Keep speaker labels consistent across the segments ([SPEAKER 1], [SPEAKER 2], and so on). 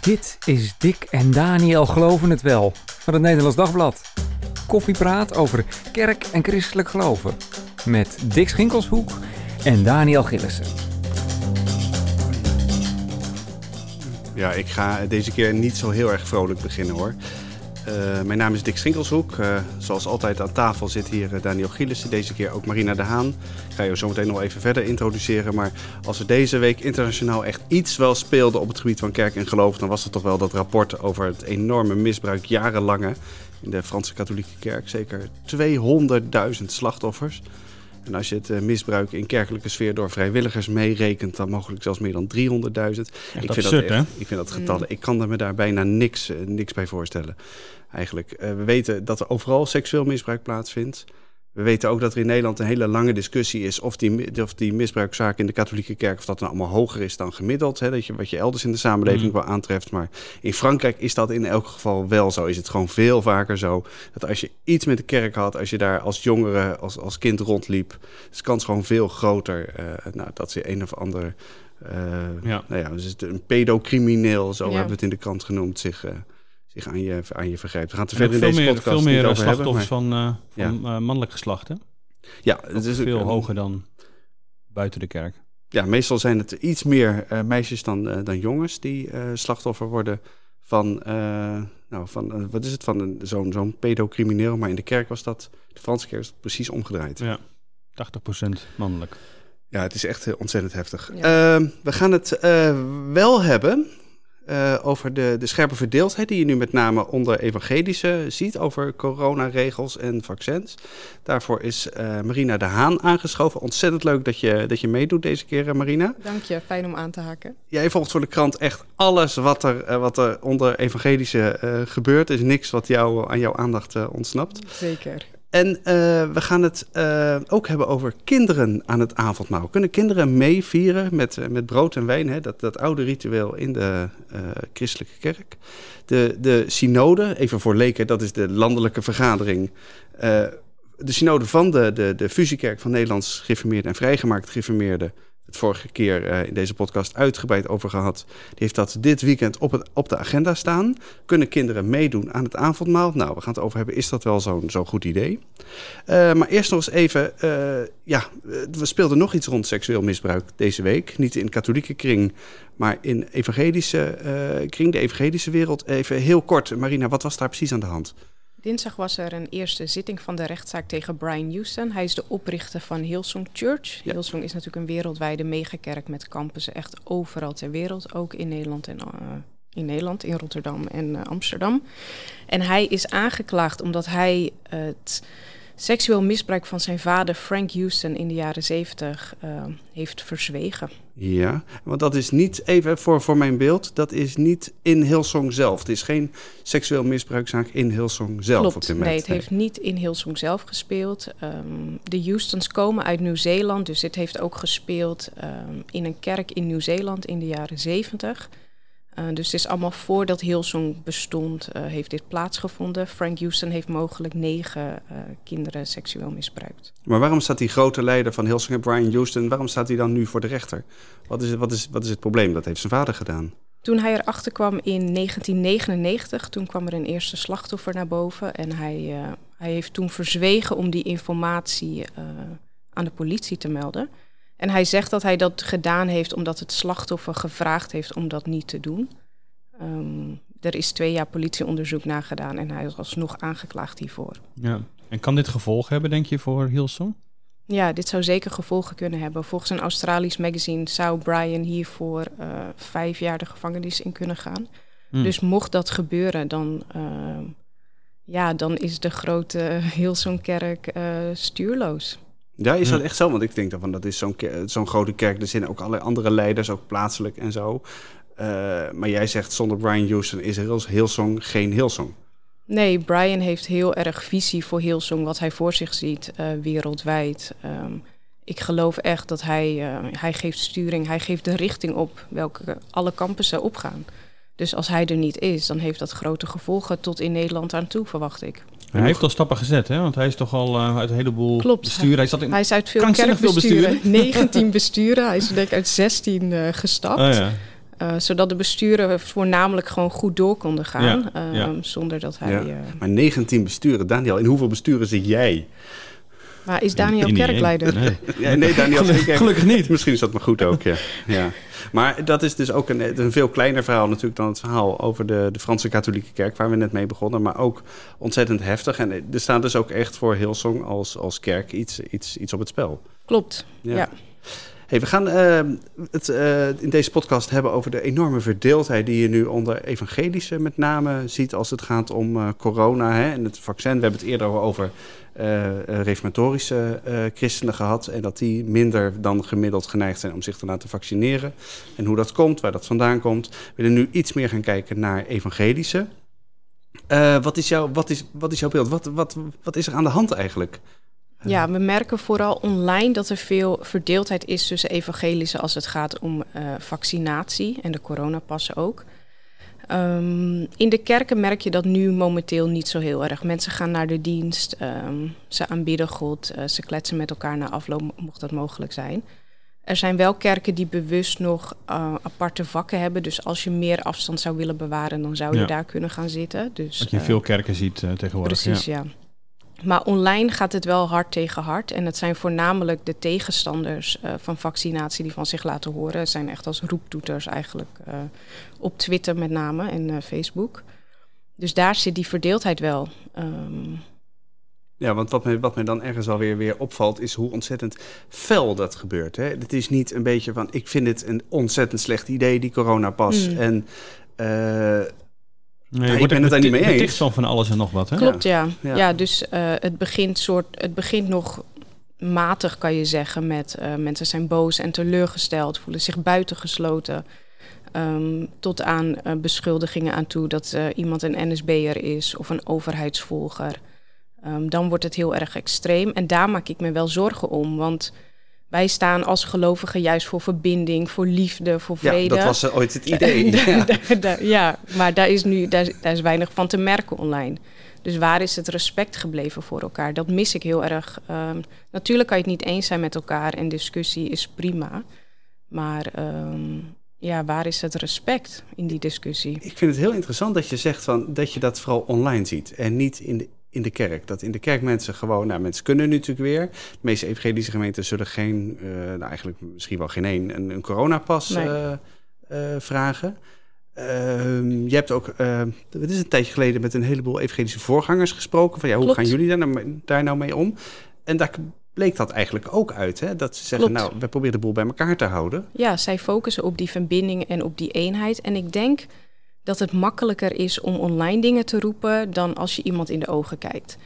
[SPEAKER 1] Dit is Dick en Daniel Geloven het Wel van het Nederlands Dagblad. Koffiepraat over kerk en christelijk geloven. Met Dick Schinkelshoek en Daniel Gillissen.
[SPEAKER 2] Ja, ik ga deze keer niet zo heel erg vrolijk beginnen hoor. Uh, mijn naam is Dick Schinkelshoek. Uh, zoals altijd aan tafel zit hier uh, Daniel Gielissen. Deze keer ook Marina de Haan. Ik ga je zo meteen nog even verder introduceren. Maar als er deze week internationaal echt iets wel speelde op het gebied van kerk en geloof... dan was het toch wel dat rapport over het enorme misbruik jarenlange in de Franse katholieke kerk. Zeker 200.000 slachtoffers. En als je het uh, misbruik in kerkelijke sfeer door vrijwilligers meerekent, dan mogelijk zelfs meer dan 300.000. Ik, vind
[SPEAKER 3] absurd,
[SPEAKER 2] dat ik vind dat getallen. Mm. Ik kan me daar bijna niks, uh, niks bij voorstellen. Eigenlijk. Uh, we weten dat er overal seksueel misbruik plaatsvindt. We weten ook dat er in Nederland een hele lange discussie is of die, of die misbruikzaak in de katholieke kerk of dat dan allemaal hoger is dan gemiddeld. Hè, dat je, wat je elders in de samenleving mm. wel aantreft. Maar in Frankrijk is dat in elk geval wel zo. Is het gewoon veel vaker zo dat als je iets met de kerk had, als je daar als jongere, als, als kind rondliep, is de kans gewoon veel groter uh, nou, dat ze een of ander. Uh, ja. Nou ja, dus een pedocrimineel, zo ja. hebben we het in de krant genoemd, zich. Uh, zich aan je, aan je vergrijpt. We gaan te verder in deze
[SPEAKER 3] meer,
[SPEAKER 2] podcast
[SPEAKER 3] Veel meer
[SPEAKER 2] niet
[SPEAKER 3] slachtoffers
[SPEAKER 2] hebben,
[SPEAKER 3] van, uh, van ja. uh, mannelijk geslacht, hè?
[SPEAKER 2] Ja,
[SPEAKER 3] het is veel hoger dan buiten de kerk.
[SPEAKER 2] Ja, meestal zijn het iets meer uh, meisjes dan, dan jongens die slachtoffer worden van, nou, van wat is het, van zo'n zo'n pedocrimineel. Maar in de kerk was dat, de Franse kerk, dat precies omgedraaid.
[SPEAKER 3] Ja, 80% mannelijk.
[SPEAKER 2] Ja, het is echt ontzettend heftig. Ja. we gaan het wel hebben uh, over de, de scherpe verdeeldheid die je nu met name onder evangelische ziet over coronaregels en vaccins. Daarvoor is uh, Marina de Haan aangeschoven. Ontzettend leuk dat je, dat je meedoet deze keer, Marina.
[SPEAKER 4] Dank je, fijn om aan te haken.
[SPEAKER 2] Jij volgt voor de krant echt alles wat er, uh, wat er onder evangelische gebeurt. Er is niks wat jou, aan jouw aandacht ontsnapt.
[SPEAKER 4] Zeker.
[SPEAKER 2] En uh, we gaan het uh, ook hebben over kinderen aan het avondmaal. Kunnen kinderen meevieren met, uh, met brood en wijn? Hè? Dat, dat oude ritueel in de christelijke kerk. De, de synode, even voor leken, dat is de landelijke vergadering. de synode van de, de, de fusiekerk van Nederlands gereformeerde en vrijgemaakt gereformeerde het vorige keer uh, in deze podcast uitgebreid over gehad. Die heeft dat dit weekend op, het, op de agenda staan. Kunnen kinderen meedoen aan het avondmaal? Nou, we gaan het over hebben. Is dat wel zo'n goed idee? Uh, maar eerst nog eens even. Uh, ja, we speelden nog iets rond seksueel misbruik deze week. Niet in katholieke kring, maar in evangelische kring, de evangelische wereld. Even heel kort, Marina, wat was daar precies aan de hand?
[SPEAKER 4] Dinsdag was er een eerste zitting van de rechtszaak tegen Brian Houston. Hij is de oprichter van Hillsong Church. Ja. Hillsong is natuurlijk een wereldwijde megakerk met campussen echt overal ter wereld. Ook in Nederland en uh, in Nederland, in Rotterdam en uh, Amsterdam. En hij is aangeklaagd omdat hij het seksueel misbruik van zijn vader Frank Houston in de jaren zeventig uh, heeft verzwegen.
[SPEAKER 2] Ja, want dat is niet, even voor, voor mijn beeld, dat is niet in Hillsong zelf. Het is geen seksueel misbruikzaak in Hillsong zelf
[SPEAKER 4] Klopt,
[SPEAKER 2] op dit moment.
[SPEAKER 4] Nee, het heeft niet in Hillsong zelf gespeeld. Um, de Houstons komen uit Nieuw-Zeeland, dus dit heeft ook gespeeld um, in een kerk in Nieuw-Zeeland in de jaren zeventig. Uh, dus het is allemaal voordat Hillsong bestond, uh, heeft dit plaatsgevonden. Frank Houston heeft mogelijk negen uh, kinderen seksueel misbruikt.
[SPEAKER 2] Maar waarom staat die grote leider van Hillsong, Brian Houston, waarom staat hij dan nu voor de rechter? Wat is, wat, is, wat is het probleem? Dat heeft zijn vader gedaan.
[SPEAKER 4] Toen hij erachter kwam in 1999, toen kwam er een eerste slachtoffer naar boven. En hij, hij heeft toen verzwegen om die informatie aan de politie te melden. En hij zegt dat hij dat gedaan heeft omdat het slachtoffer gevraagd heeft om dat niet te doen. Um, er is twee jaar politieonderzoek nagedaan en hij is alsnog aangeklaagd hiervoor.
[SPEAKER 3] Ja, en kan dit gevolgen hebben, denk je, voor Hillsong?
[SPEAKER 4] Ja, dit zou zeker gevolgen kunnen hebben. Volgens een Australisch magazine zou Brian hiervoor uh, vijf jaar de gevangenis in kunnen gaan. Hmm. Dus mocht dat gebeuren, dan, uh, ja, dan is de grote Hillsong-kerk uh, stuurloos.
[SPEAKER 2] Ja, is dat echt zo? Want ik denk dat, van, dat is zo'n zo'n grote kerk. Er zijn ook allerlei andere leiders, ook plaatselijk en zo. Uh, maar jij zegt zonder Brian Houston is Hillsong geen Hillsong.
[SPEAKER 4] Nee, Brian heeft heel erg visie voor Hillsong, wat hij voor zich ziet uh, wereldwijd. Um, ik geloof echt dat hij, uh, hij geeft sturing, hij geeft de richting op welke alle campussen opgaan. Dus als hij er niet is, dan heeft dat grote gevolgen tot in Nederland aan toe, verwacht ik.
[SPEAKER 3] Hij heeft al stappen gezet, hè? want hij is toch al uh, uit een heleboel
[SPEAKER 4] Klopt.
[SPEAKER 3] besturen. Hij, zat in
[SPEAKER 4] hij is uit veel kerkbesturen, 19 besturen. Hij is denk ik uit 16 uh, gestapt.
[SPEAKER 3] Oh, ja.
[SPEAKER 4] Eh, zodat de besturen voornamelijk gewoon goed door konden gaan.
[SPEAKER 3] Ja,
[SPEAKER 4] ehm,
[SPEAKER 3] ja.
[SPEAKER 4] Zonder dat hij.
[SPEAKER 2] Ja.
[SPEAKER 4] eh,
[SPEAKER 2] Maar 19 besturen. Daniel, in hoeveel besturen zit jij?
[SPEAKER 4] Maar is Daniel
[SPEAKER 3] In
[SPEAKER 4] kerkleider?
[SPEAKER 3] Nee.
[SPEAKER 2] Ja, nee, Daniel.
[SPEAKER 3] Gelukkig-
[SPEAKER 2] ik-
[SPEAKER 3] gelukkig niet.
[SPEAKER 2] Misschien is dat maar goed ook, ja. ja. Maar dat is dus ook een, een veel kleiner verhaal natuurlijk dan het verhaal over de, de Franse katholieke kerk, waar we net mee begonnen. Maar ook ontzettend heftig. En er staat dus ook echt voor Hillsong als, als kerk iets, iets, iets op het spel.
[SPEAKER 4] Klopt. Ja.
[SPEAKER 2] We gaan eh, het eh, in deze podcast hebben over de enorme verdeeldheid die je nu onder evangelische met name ziet als het gaat om eh, corona hè, en het vaccin. We hebben het eerder over eh, reformatorische christenen gehad en dat die minder dan gemiddeld geneigd zijn om zich te laten vaccineren. En hoe dat komt, waar dat vandaan komt. We willen nu iets meer gaan kijken naar evangelische. Wat, is jouw, wat, is, wat is jouw beeld? Wat, wat, wat is er aan de hand eigenlijk?
[SPEAKER 4] Ja, we merken vooral online dat er veel verdeeldheid is tussen evangelische als het gaat om eh, vaccinatie en de coronapassen ook. Ehm, in de kerken merk je dat nu momenteel niet zo heel erg. Mensen gaan naar de dienst, ehm, ze aanbidden God, eh, ze kletsen met elkaar na afloop, mocht dat mogelijk zijn. Er zijn wel kerken die bewust nog eh, aparte vakken hebben. Dus als je meer afstand zou willen bewaren, dan zou je
[SPEAKER 3] Ja.
[SPEAKER 4] daar kunnen gaan zitten. Dus,
[SPEAKER 3] Wat je veel kerken ziet tegenwoordig.
[SPEAKER 4] Precies,
[SPEAKER 3] ja.
[SPEAKER 4] ja. Maar online gaat het wel hard tegen hard. En het zijn voornamelijk de tegenstanders eh, van vaccinatie die van zich laten horen. Het zijn echt als roeptoeters eigenlijk eh, op Twitter met name en eh, Facebook. Dus daar zit die verdeeldheid wel. Ehm,
[SPEAKER 2] Ja, want wat mij, wat mij dan ergens alweer weer opvalt, is hoe ontzettend fel dat gebeurt. Hè? Het is niet een beetje van, ik vind het een ontzettend slecht idee, die coronapas.
[SPEAKER 4] Mm.
[SPEAKER 2] En ik
[SPEAKER 3] je
[SPEAKER 2] ben
[SPEAKER 3] er
[SPEAKER 2] het daar niet mee eens.
[SPEAKER 3] van van alles en nog wat. Hè?
[SPEAKER 4] Klopt, ja.
[SPEAKER 2] Ja.
[SPEAKER 4] Ja, dus eh, het, begint soort, het begint nog matig, kan je zeggen, met eh, mensen zijn boos en teleurgesteld, voelen zich buitengesloten. Ehm, tot aan eh, beschuldigingen aan toe dat eh, iemand een NSB'er is of een overheidsvolger. Ehm, dan wordt het heel erg extreem. En daar maak ik me wel zorgen om. Want wij staan als gelovigen juist voor verbinding, voor liefde, voor
[SPEAKER 2] ja,
[SPEAKER 4] vrede.
[SPEAKER 2] dat was eh, ooit het idee. Ja.
[SPEAKER 4] ja, maar daar is nu daar, is- daar is weinig van te merken online. Dus waar is het respect gebleven voor elkaar? Dat mis ik heel erg. Ehm, natuurlijk kan je het niet eens zijn met elkaar en discussie is prima. Maar ehm, ja, waar is het respect in die discussie?
[SPEAKER 2] Ik vind het heel interessant dat je zegt van, dat je dat vooral online ziet en niet in de, in de kerk. Dat in de kerk mensen gewoon, nou mensen kunnen nu natuurlijk weer. De meeste evangelische gemeenten zullen geen, eh, nou eigenlijk misschien wel geen één, een, een coronapas
[SPEAKER 4] Nee.
[SPEAKER 2] eh, eh, vragen. Ehm, je hebt ook, het is een tijdje geleden met een heleboel evangelische voorgangers gesproken. Van ja, hoe
[SPEAKER 4] Klopt.
[SPEAKER 2] gaan jullie daar nou, mee- daar nou mee om? En daar bleek dat eigenlijk ook uit. Hè? Dat ze zeggen,
[SPEAKER 4] Klopt.
[SPEAKER 2] nou, we proberen de boel bij elkaar te houden.
[SPEAKER 4] Ja, zij focussen op die verbinding en op die eenheid. En ik denk dat het makkelijker is om online dingen te roepen dan als je iemand in de ogen kijkt.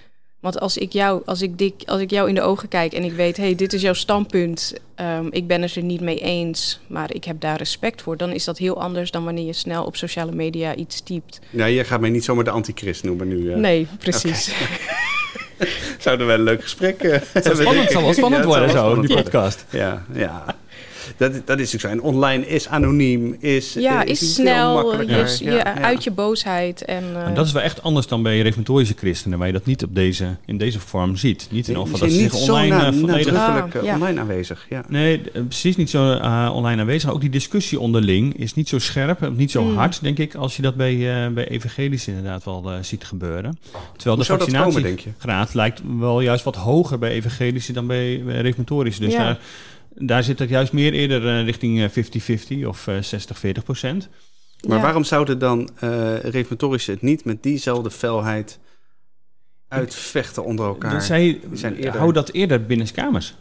[SPEAKER 4] Want als ik jou, als ik dik, als ik jou in de ogen kijk en ik weet, hey, dit is jouw standpunt, ehm, ik ben het er niet mee eens, maar ik heb daar respect voor, dan is dat heel anders dan wanneer je snel op sociale media iets typt.
[SPEAKER 2] Ja, je gaat mij niet zomaar de antichrist noemen nu. eh.
[SPEAKER 4] Nee, precies.
[SPEAKER 2] Zouden we een leuk gesprek eh,
[SPEAKER 3] Het zal
[SPEAKER 2] hebben, ik.
[SPEAKER 3] zal wel spannend
[SPEAKER 2] Ja, het
[SPEAKER 3] worden zo, die podcast.
[SPEAKER 2] Ja, ja. Dat, dat is ook zo. En online is anoniem, is,
[SPEAKER 4] Ja,
[SPEAKER 2] eh,
[SPEAKER 4] is snel,
[SPEAKER 2] Ja, ja.
[SPEAKER 4] uit je boosheid. En, eh,
[SPEAKER 3] En dat is wel echt anders dan bij reformatorische christenen, waar je dat niet op deze, in deze vorm ziet. Niet in
[SPEAKER 2] zijn
[SPEAKER 3] dat ze zich
[SPEAKER 2] zo
[SPEAKER 3] online
[SPEAKER 2] na-
[SPEAKER 3] eh, volledig...
[SPEAKER 4] Ah,
[SPEAKER 2] eh,
[SPEAKER 4] ja.
[SPEAKER 2] online aanwezig. Ja.
[SPEAKER 3] Nee, eh, precies niet zo eh, online aanwezig. Ook die discussie onderling is niet zo scherp, en niet zo
[SPEAKER 4] Mm.
[SPEAKER 3] hard, denk ik, als je dat bij, eh bij evangelische inderdaad wel eh, ziet gebeuren. Terwijl
[SPEAKER 2] Hoe
[SPEAKER 3] de vaccinatiegraad lijkt wel juist wat hoger bij evangelische dan bij, bij reformatorische. Dus
[SPEAKER 4] Ja.
[SPEAKER 3] Daar, zit het juist meer eerder eh, richting eh, 50-50 of eh 60-40 procent.
[SPEAKER 2] Maar
[SPEAKER 4] ja.
[SPEAKER 2] waarom zouden dan eh reformatorische het niet met diezelfde felheid uitvechten onder elkaar?
[SPEAKER 3] Dat zij,
[SPEAKER 2] Die zijn eerder-
[SPEAKER 3] hou dat eerder binnenskamers.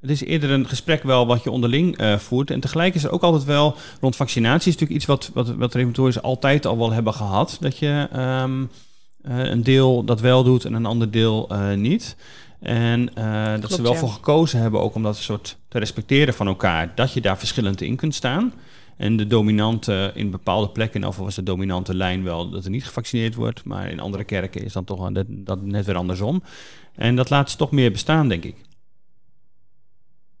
[SPEAKER 3] Het is eerder een gesprek wel wat je onderling eh, voert. En tegelijk is er ook altijd wel rond vaccinatie is natuurlijk iets wat, wat, wat altijd al wel hebben gehad. Dat je ehm, eh, een deel dat wel doet en een ander deel eh, niet. En eh, dat ze wel
[SPEAKER 4] ja.
[SPEAKER 3] voor gekozen hebben ook om dat soort te respecteren van elkaar. Dat je daar verschillend in kunt staan. En de dominante in bepaalde plekken, of was de dominante lijn wel dat er niet gevaccineerd wordt. Maar in andere kerken is dan toch dat, dat net weer andersom. En dat laat ze toch meer bestaan, denk ik.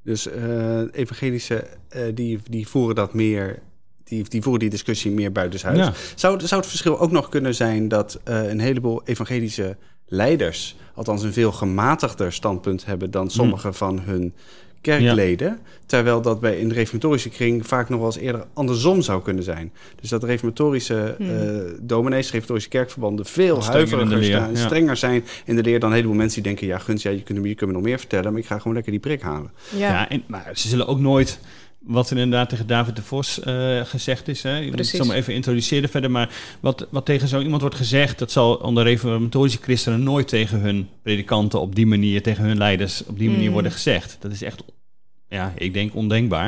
[SPEAKER 2] Dus eh, evangelische, eh, die, die voeren dat meer... Die, die voeren die discussie meer buitenshuis.
[SPEAKER 3] Ja.
[SPEAKER 2] Zou, zou het verschil ook nog kunnen zijn dat eh, een heleboel evangelische leiders, althans een veel gematigder standpunt hebben dan sommige van hun kerkleden. Terwijl dat bij in de reformatorische kring vaak nog wel eens eerder andersom zou kunnen zijn. Dus dat reformatorische
[SPEAKER 4] Hmm.
[SPEAKER 2] eh dominees, reformatorische kerkverbanden veel huiveriger staan,
[SPEAKER 3] ja.
[SPEAKER 2] strenger zijn in de leer dan een heleboel mensen die denken, ja Guns, ja, je kunt, me- je kunt me nog meer vertellen, maar ik ga gewoon lekker die prik halen.
[SPEAKER 4] Ja,
[SPEAKER 3] Ja, en, maar ze zullen ook nooit. Wat er inderdaad tegen David de Vos eh, gezegd is. Hè? Je moet het
[SPEAKER 4] Precies.
[SPEAKER 3] zo maar even introduceren verder. Maar wat, wat tegen zo iemand wordt gezegd, dat zal onder reformatorische christenen nooit tegen hun predikanten op die manier, tegen hun leiders op die manier
[SPEAKER 4] Mm.
[SPEAKER 3] worden gezegd. Dat is echt, ja, ik denk ondenkbaar.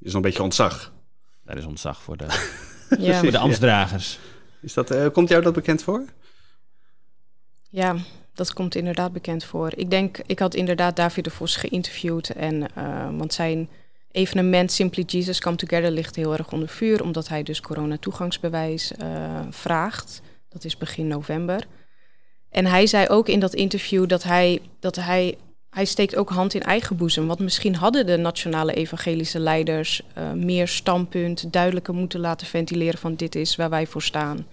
[SPEAKER 2] is nog een beetje ontzag.
[SPEAKER 3] Dat is ontzag voor de,
[SPEAKER 4] ja.
[SPEAKER 3] voor de ambtsdragers.
[SPEAKER 2] Is dat, eh, komt jou dat bekend voor?
[SPEAKER 4] Ja, dat komt inderdaad bekend voor. Ik denk, ik had inderdaad David de Vos geïnterviewd. En, eh, want zijn evenement Simply Jesus Come Together ligt heel erg onder vuur. Omdat hij dus corona-toegangsbewijs eh, vraagt. Dat is begin november. En hij zei ook in dat interview dat hij, dat hij, hij steekt ook hand in eigen boezem. Want misschien hadden de nationale evangelische leiders eh, meer standpunt, duidelijker moeten laten ventileren van dit is waar wij voor staan.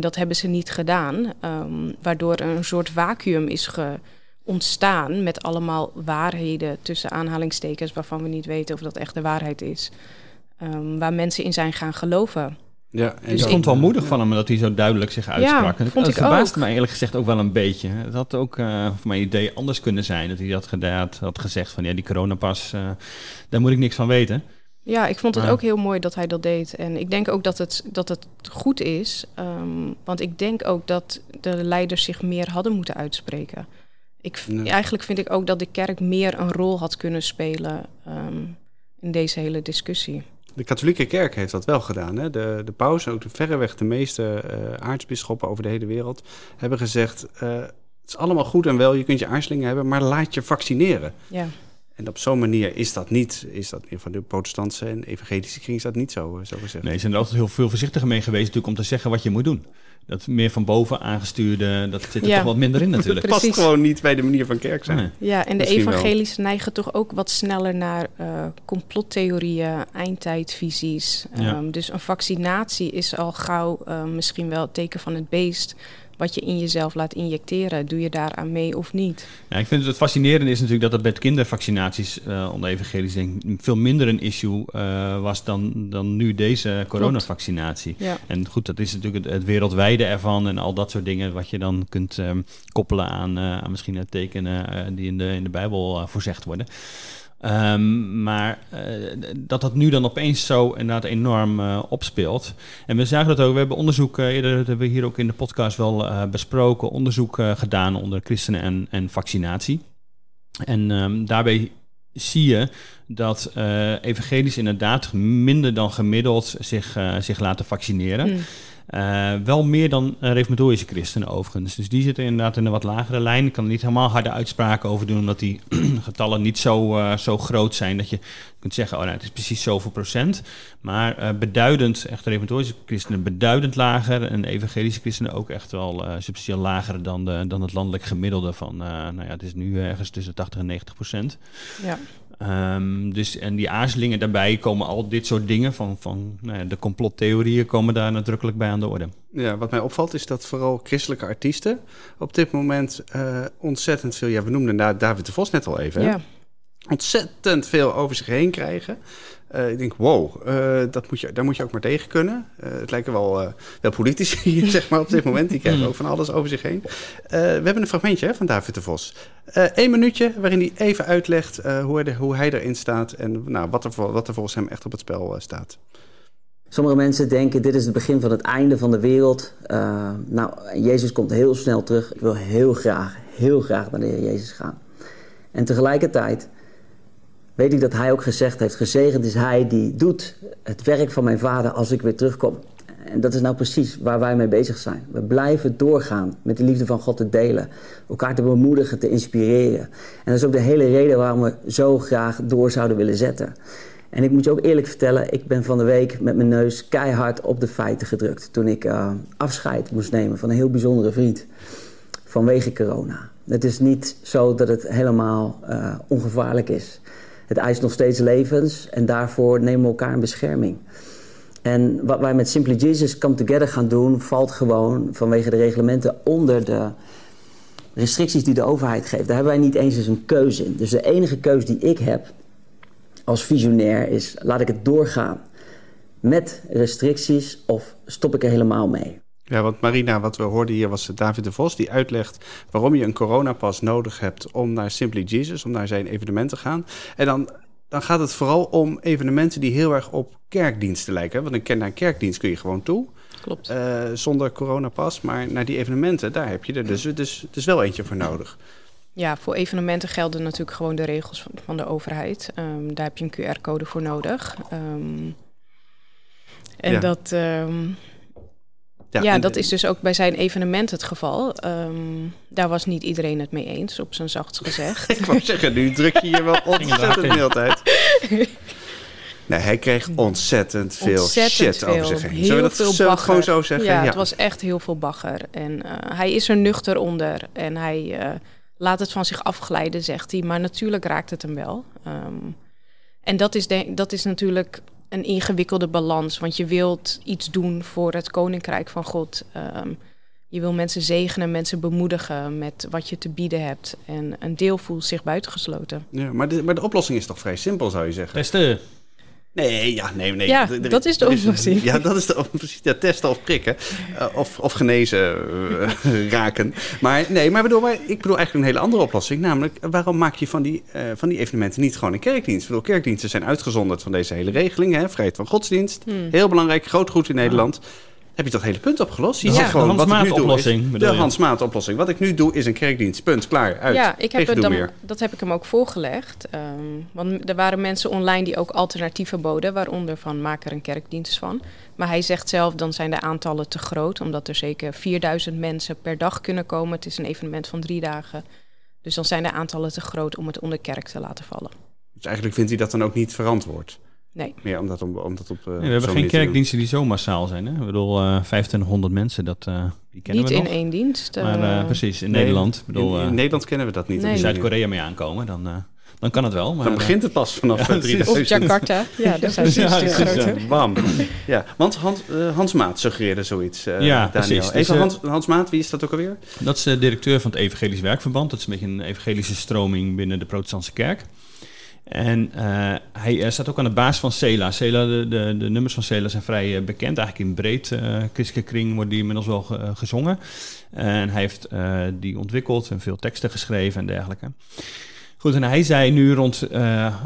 [SPEAKER 4] Dat hebben ze niet gedaan, um, waardoor er een soort vacuüm is ge ontstaan met allemaal waarheden tussen aanhalingstekens waarvan we niet weten of dat echt de waarheid is, um, waar mensen in zijn gaan geloven.
[SPEAKER 2] Ja, en
[SPEAKER 3] Dus ik vond het wel moedig van hem dat hij zo duidelijk zich uitsprak.
[SPEAKER 4] Ja,
[SPEAKER 3] En
[SPEAKER 4] vond
[SPEAKER 3] dat
[SPEAKER 4] ik
[SPEAKER 3] verbaasde
[SPEAKER 4] ook.
[SPEAKER 3] mij eerlijk gezegd ook wel een beetje. Het had ook uh, voor mijn idee anders kunnen zijn. Dat hij dat gedaan had gezegd van ja, die coronapas, uh, daar moet ik niks van weten.
[SPEAKER 4] Ja, ik vond het ook heel mooi dat hij dat deed. En ik denk ook dat het, dat het goed is. Um, want ik denk ook dat de leiders zich meer hadden moeten uitspreken. Ik,
[SPEAKER 2] Nee.
[SPEAKER 4] Eigenlijk vind ik ook dat de kerk meer een rol had kunnen spelen um, in deze hele discussie.
[SPEAKER 2] De katholieke kerk heeft dat wel gedaan. Hè? De, de paus en ook de, verreweg de meeste uh, aartsbisschoppen over de hele wereld hebben gezegd... Uh, het is allemaal goed en wel, je kunt je aarzelingen hebben, maar laat je vaccineren.
[SPEAKER 4] Ja.
[SPEAKER 2] En op zo'n manier is dat niet, is dat van de protestantse en evangelische kring is dat niet zo, zo gezegd.
[SPEAKER 3] Nee, ze zijn er altijd heel veel voorzichtiger mee geweest natuurlijk om te zeggen wat je moet doen. Dat meer van boven aangestuurde, dat zit er
[SPEAKER 4] Ja.
[SPEAKER 3] toch wat minder in natuurlijk.
[SPEAKER 2] Het past gewoon niet bij de manier van kerk zijn.
[SPEAKER 3] Nee.
[SPEAKER 4] Ja, en de
[SPEAKER 2] wel.
[SPEAKER 4] evangelische neigen toch ook wat sneller naar eh, complottheorieën, eindtijdvisies.
[SPEAKER 3] Ja.
[SPEAKER 4] Ehm, dus een vaccinatie is al gauw eh, misschien wel het teken van het beest. Wat je in jezelf laat injecteren. Doe je daaraan mee of niet?
[SPEAKER 3] Ja, ik vind het, het fascinerende is natuurlijk dat het met kindervaccinaties uh, onder evangelisch denk veel minder een issue uh, was dan, dan nu deze coronavaccinatie.
[SPEAKER 4] Ja.
[SPEAKER 3] En goed, dat is natuurlijk het, het, wereldwijde ervan en al dat soort dingen wat je dan kunt um, koppelen aan, uh, aan misschien het tekenen die in de, in de Bijbel voorzegd worden. Um, maar uh, dat dat nu dan opeens zo inderdaad enorm uh, opspeelt. En we zagen dat ook, we hebben onderzoek, uh, eerder dat hebben we hier ook in de podcast wel besproken, onderzoek gedaan onder christenen en, en vaccinatie. En um, daarbij zie je dat evangelisch inderdaad minder dan gemiddeld zich, zich laten vaccineren.
[SPEAKER 4] Mm.
[SPEAKER 3] Uh, wel meer dan uh, reformatorische christenen overigens. Dus die zitten inderdaad in een wat lagere lijn. Ik kan er niet helemaal harde uitspraken over doen, omdat die getallen niet zo, uh, zo groot zijn dat je kunt zeggen, oh nou, het is precies zoveel procent. Maar beduidend, echt reformatorische christenen beduidend lager en evangelische christenen ook echt wel substantieel lager dan, de, dan het landelijk gemiddelde van, nou ja, het is nu ergens tussen 80 en 90 procent.
[SPEAKER 4] Ja.
[SPEAKER 3] Um, dus, en die aarzelingen daarbij komen al dit soort dingen van, van nou ja, de complottheorieën komen daar nadrukkelijk bij aan de orde.
[SPEAKER 2] Ja, wat mij opvalt is dat vooral christelijke artiesten op dit moment uh, ontzettend veel, ja, we noemden da David de Vos net al even, hè? Ontzettend veel over zich heen krijgen. Uh, ik denk, wow, uh, dat moet je, daar moet je ook maar tegen kunnen. Uh, het lijken wel, wel politici hier, zeg maar, op dit moment. Die krijgen ook van alles over zich heen. we hebben een fragmentje hè, van David de Vos. Eén minuutje waarin hij even uitlegt hoe, hij, hoe hij erin staat... en nou, wat, er, wat er volgens hem echt op het spel staat.
[SPEAKER 5] Sommige mensen denken, dit is het begin van het einde van de wereld. nou, Jezus komt heel snel terug. Ik wil heel graag, heel graag naar de Heer Jezus gaan. En tegelijkertijd weet ik dat hij ook gezegd heeft: gezegend is hij die doet het werk van mijn vader als ik weer terugkom. En dat is nou precies waar wij mee bezig zijn. We blijven doorgaan met de liefde van God te delen, elkaar te bemoedigen, te inspireren. En dat is ook de hele reden waarom we zo graag door zouden willen zetten. En ik moet je ook eerlijk vertellen, ik ben van de week met mijn neus keihard op de feiten gedrukt. Toen ik uh, afscheid moest nemen van een heel bijzondere vriend vanwege corona. Het is niet zo dat het helemaal uh, ongevaarlijk is. Het eist nog steeds levens en daarvoor nemen we elkaar in bescherming. En wat wij met Simply Jesus Come Together gaan doen, valt gewoon vanwege de reglementen onder de restricties die de overheid geeft, daar hebben wij niet eens eens een keuze in. Dus de enige keuze die ik heb als visionair is: laat ik het doorgaan met restricties of stop ik er helemaal mee?
[SPEAKER 2] Ja, want Marina, wat we hoorden hier was David de Vos die uitlegt waarom je een coronapas nodig hebt om naar Simply Jesus, om naar zijn evenement te gaan. En dan, dan gaat het vooral om evenementen die heel erg op kerkdiensten lijken. Want een, naar een kerkdienst kun je gewoon toe.
[SPEAKER 4] Klopt.
[SPEAKER 2] Uh, zonder coronapas. Maar naar die evenementen, daar heb je er dus, dus, dus wel eentje voor nodig.
[SPEAKER 4] Ja, voor evenementen gelden natuurlijk gewoon de regels van, de overheid. Um, daar heb je een QR-code voor nodig. Um, en
[SPEAKER 2] Ja.
[SPEAKER 4] dat, ehm, ja,
[SPEAKER 2] en-
[SPEAKER 4] dat is dus ook bij zijn evenement het geval. Ehm, daar was niet iedereen het mee eens, op zijn zachtst gezegd.
[SPEAKER 2] Ik wou zeggen, nu druk je je wel ontzettend de hele tijd. Nee, hij kreeg ontzettend veel
[SPEAKER 4] Ontzettend
[SPEAKER 2] shit
[SPEAKER 4] veel.
[SPEAKER 2] over zich heen.
[SPEAKER 4] Heel
[SPEAKER 2] Zullen we dat,
[SPEAKER 4] veel
[SPEAKER 2] zullen gewoon zo zeggen?
[SPEAKER 4] Ja, het was echt heel veel bagger. En eh, hij is er nuchter onder. En hij eh, laat het van zich afglijden, zegt hij. Maar natuurlijk raakt het hem wel. Ehm, en dat is, dat is natuurlijk een ingewikkelde balans. Want je wilt iets doen voor het koninkrijk van God. Ehm, je wil mensen zegenen, mensen bemoedigen met wat je te bieden hebt. En een deel voelt zich buitengesloten.
[SPEAKER 2] Ja, maar, de, maar de oplossing is toch vrij simpel, zou je zeggen?
[SPEAKER 3] Testen.
[SPEAKER 2] Nee, ja, nee, nee.
[SPEAKER 4] Ja,
[SPEAKER 2] Er-
[SPEAKER 4] dat is de oplossing.
[SPEAKER 2] ja, dat is de oplossing. Ja, testen of prikken. eh, of, of genezen eh, raken. Maar nee, maar, bedoel, maar ik bedoel eigenlijk een hele andere oplossing. Namelijk, waarom maak je van die, eh, van die evenementen niet gewoon een kerkdienst? Ik bedoel, kerkdiensten zijn uitgezonderd van deze hele regeling. Hè? Vrijheid van godsdienst.
[SPEAKER 4] Hmm.
[SPEAKER 2] Heel belangrijk, groot goed in Nederland. Heb je dat hele punt opgelost? Je
[SPEAKER 3] De
[SPEAKER 2] zegt
[SPEAKER 3] Hans-
[SPEAKER 2] gewoon,
[SPEAKER 3] de
[SPEAKER 2] wat ik nu doe
[SPEAKER 3] Hans-Maat-oplossing,
[SPEAKER 2] is-
[SPEAKER 3] bedoel
[SPEAKER 2] De
[SPEAKER 3] je?
[SPEAKER 2] Hans Maat oplossing. Wat ik nu doe is een kerkdienst. Punt, klaar, uit.
[SPEAKER 4] Ja, ik heb het
[SPEAKER 2] gedoe
[SPEAKER 4] dan,
[SPEAKER 2] meer.
[SPEAKER 4] dat heb ik hem ook voorgelegd. Ehm, want er waren mensen online die ook alternatieven boden, waaronder van maak er een kerkdienst van. Maar hij zegt zelf, dan zijn de aantallen te groot, omdat er zeker 4000 mensen per dag kunnen komen. Het is een evenement van drie dagen. Dus dan zijn de aantallen te groot om het onder kerk te laten vallen.
[SPEAKER 2] Dus eigenlijk vindt hij dat dan ook niet verantwoord.
[SPEAKER 4] Nee.
[SPEAKER 2] Meer om dat, om, om dat op. eh,
[SPEAKER 3] Nee, we hebben geen kerkdiensten die zo massaal zijn. Hè? Ik bedoel, eh 2500 mensen, dat, eh, die kennen
[SPEAKER 4] Niet
[SPEAKER 3] we
[SPEAKER 4] in
[SPEAKER 3] nog.
[SPEAKER 4] één dienst.
[SPEAKER 3] Maar eh,
[SPEAKER 4] eh,
[SPEAKER 3] precies, in
[SPEAKER 2] Nee,
[SPEAKER 3] Nederland. Bedoel,
[SPEAKER 2] in, in
[SPEAKER 3] eh,
[SPEAKER 2] Nederland kennen we dat niet.
[SPEAKER 4] Nee.
[SPEAKER 2] manier.
[SPEAKER 3] Zuid-Korea mee aankomen, dan, eh, dan kan het wel. Maar,
[SPEAKER 2] Dan
[SPEAKER 3] eh,
[SPEAKER 2] begint het pas vanaf
[SPEAKER 3] Ja,
[SPEAKER 2] eh,
[SPEAKER 3] precies.
[SPEAKER 2] 3000.
[SPEAKER 4] of Jakarta. Ja, dat zijn
[SPEAKER 3] Ja,
[SPEAKER 4] groter.
[SPEAKER 2] Bam. Ja, want Hans, eh, Hans Maat suggereerde zoiets. eh,
[SPEAKER 3] Ja,
[SPEAKER 2] Daniel.
[SPEAKER 3] precies. Dus,
[SPEAKER 2] Even
[SPEAKER 3] eh,
[SPEAKER 2] Hans, Hans Maat, wie is dat ook alweer?
[SPEAKER 3] Dat is de directeur van het Evangelisch Werkverband. Dat is een beetje een evangelische stroming binnen de protestantse kerk. En eh, hij staat ook aan de baas van Cela. Cela de, de, nummers van Cela zijn vrij eh, bekend. Eigenlijk in breed eh christelijke kring worden die inmiddels wel ge- gezongen. En hij heeft die ontwikkeld en veel teksten geschreven en dergelijke. Goed, en hij zei nu rond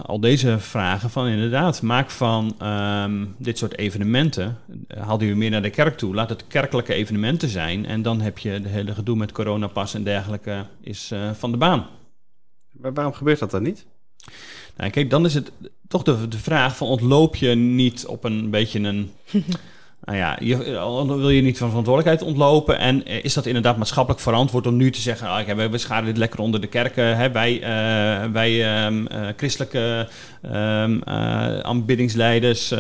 [SPEAKER 3] al deze vragen van inderdaad, maak van ehm, dit soort evenementen, haal die weer meer naar de kerk toe. Laat het kerkelijke evenementen zijn en dan heb je de hele gedoe met coronapas en dergelijke is van de baan.
[SPEAKER 2] Waar- waarom gebeurt dat dan niet?
[SPEAKER 3] Nou, kijk, dan is het toch de, de vraag van ontloop je niet op een beetje een... nou ja, je, wil je niet van verantwoordelijkheid ontlopen. En eh, is dat inderdaad maatschappelijk verantwoord om nu te zeggen... Ah, we, scharen dit lekker onder de kerken. Hè? Wij, eh, wij ehm, eh, christelijke eh, aanbiddingsleiders,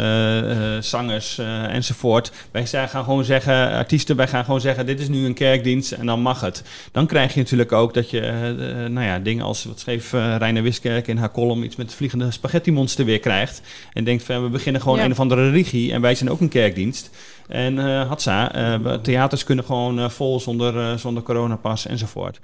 [SPEAKER 3] zangers enzovoort. Wij zijn- gaan gewoon zeggen, artiesten, wij gaan gewoon zeggen... dit is nu een kerkdienst en dan mag het. Dan krijg je natuurlijk ook dat je, nou ja, dingen als... wat schreef eh Reine Wiskerk in haar column... iets met vliegende spaghetti monster weer krijgt. En denkt van, we beginnen gewoon
[SPEAKER 4] Ja.
[SPEAKER 3] een of andere religie... en wij zijn ook een kerkdienst. En eh Hatsa, eh, theaters kunnen gewoon eh, vol zonder, zonder coronapas enzovoort.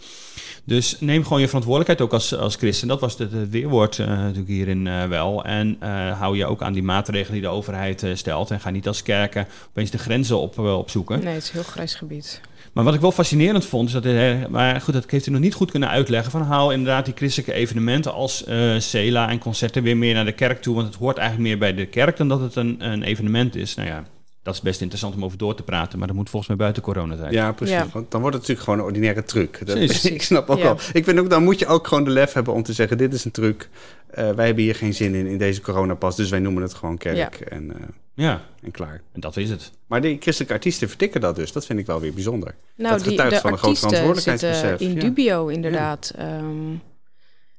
[SPEAKER 3] Dus neem gewoon je verantwoordelijkheid ook als, als christen. Dat was het, het weerwoord natuurlijk hierin wel. En hou je ook aan die maatregelen die de overheid stelt. En ga niet als kerken opeens de grenzen op, opzoeken.
[SPEAKER 4] Nee, het is een heel grijs gebied.
[SPEAKER 3] Maar wat ik wel fascinerend vond, is dat hij, maar goed, dat heeft hij nog niet goed kunnen uitleggen. Van haal inderdaad die christelijke evenementen als eh Cela en concerten weer meer naar de kerk toe. Want het hoort eigenlijk meer bij de kerk dan dat het een, een evenement is. Nou ja, dat is best interessant om over door te praten, maar dat moet volgens mij buiten coronatijd.
[SPEAKER 2] Ja, precies.
[SPEAKER 4] Ja.
[SPEAKER 2] Want dan wordt het natuurlijk gewoon een ordinaire truc. Dat, ik snap ook
[SPEAKER 4] Ja.
[SPEAKER 2] wel. Ik vind ook, dan moet je ook gewoon de lef hebben om te zeggen: dit is een truc. Eh, wij hebben hier geen zin in, in deze coronapas. Dus wij noemen het gewoon kerk en, eh,
[SPEAKER 3] ja,
[SPEAKER 2] en klaar.
[SPEAKER 3] en dat is het.
[SPEAKER 2] Maar die christelijke artiesten vertikken dat dus. Dat vind ik wel weer bijzonder.
[SPEAKER 4] Nou,
[SPEAKER 2] Dat getuigt
[SPEAKER 4] de
[SPEAKER 2] van een groot
[SPEAKER 4] artiesten
[SPEAKER 2] verantwoordelijkheidsbesef,
[SPEAKER 4] zitten in
[SPEAKER 2] ja.
[SPEAKER 4] dubio inderdaad. Ehm,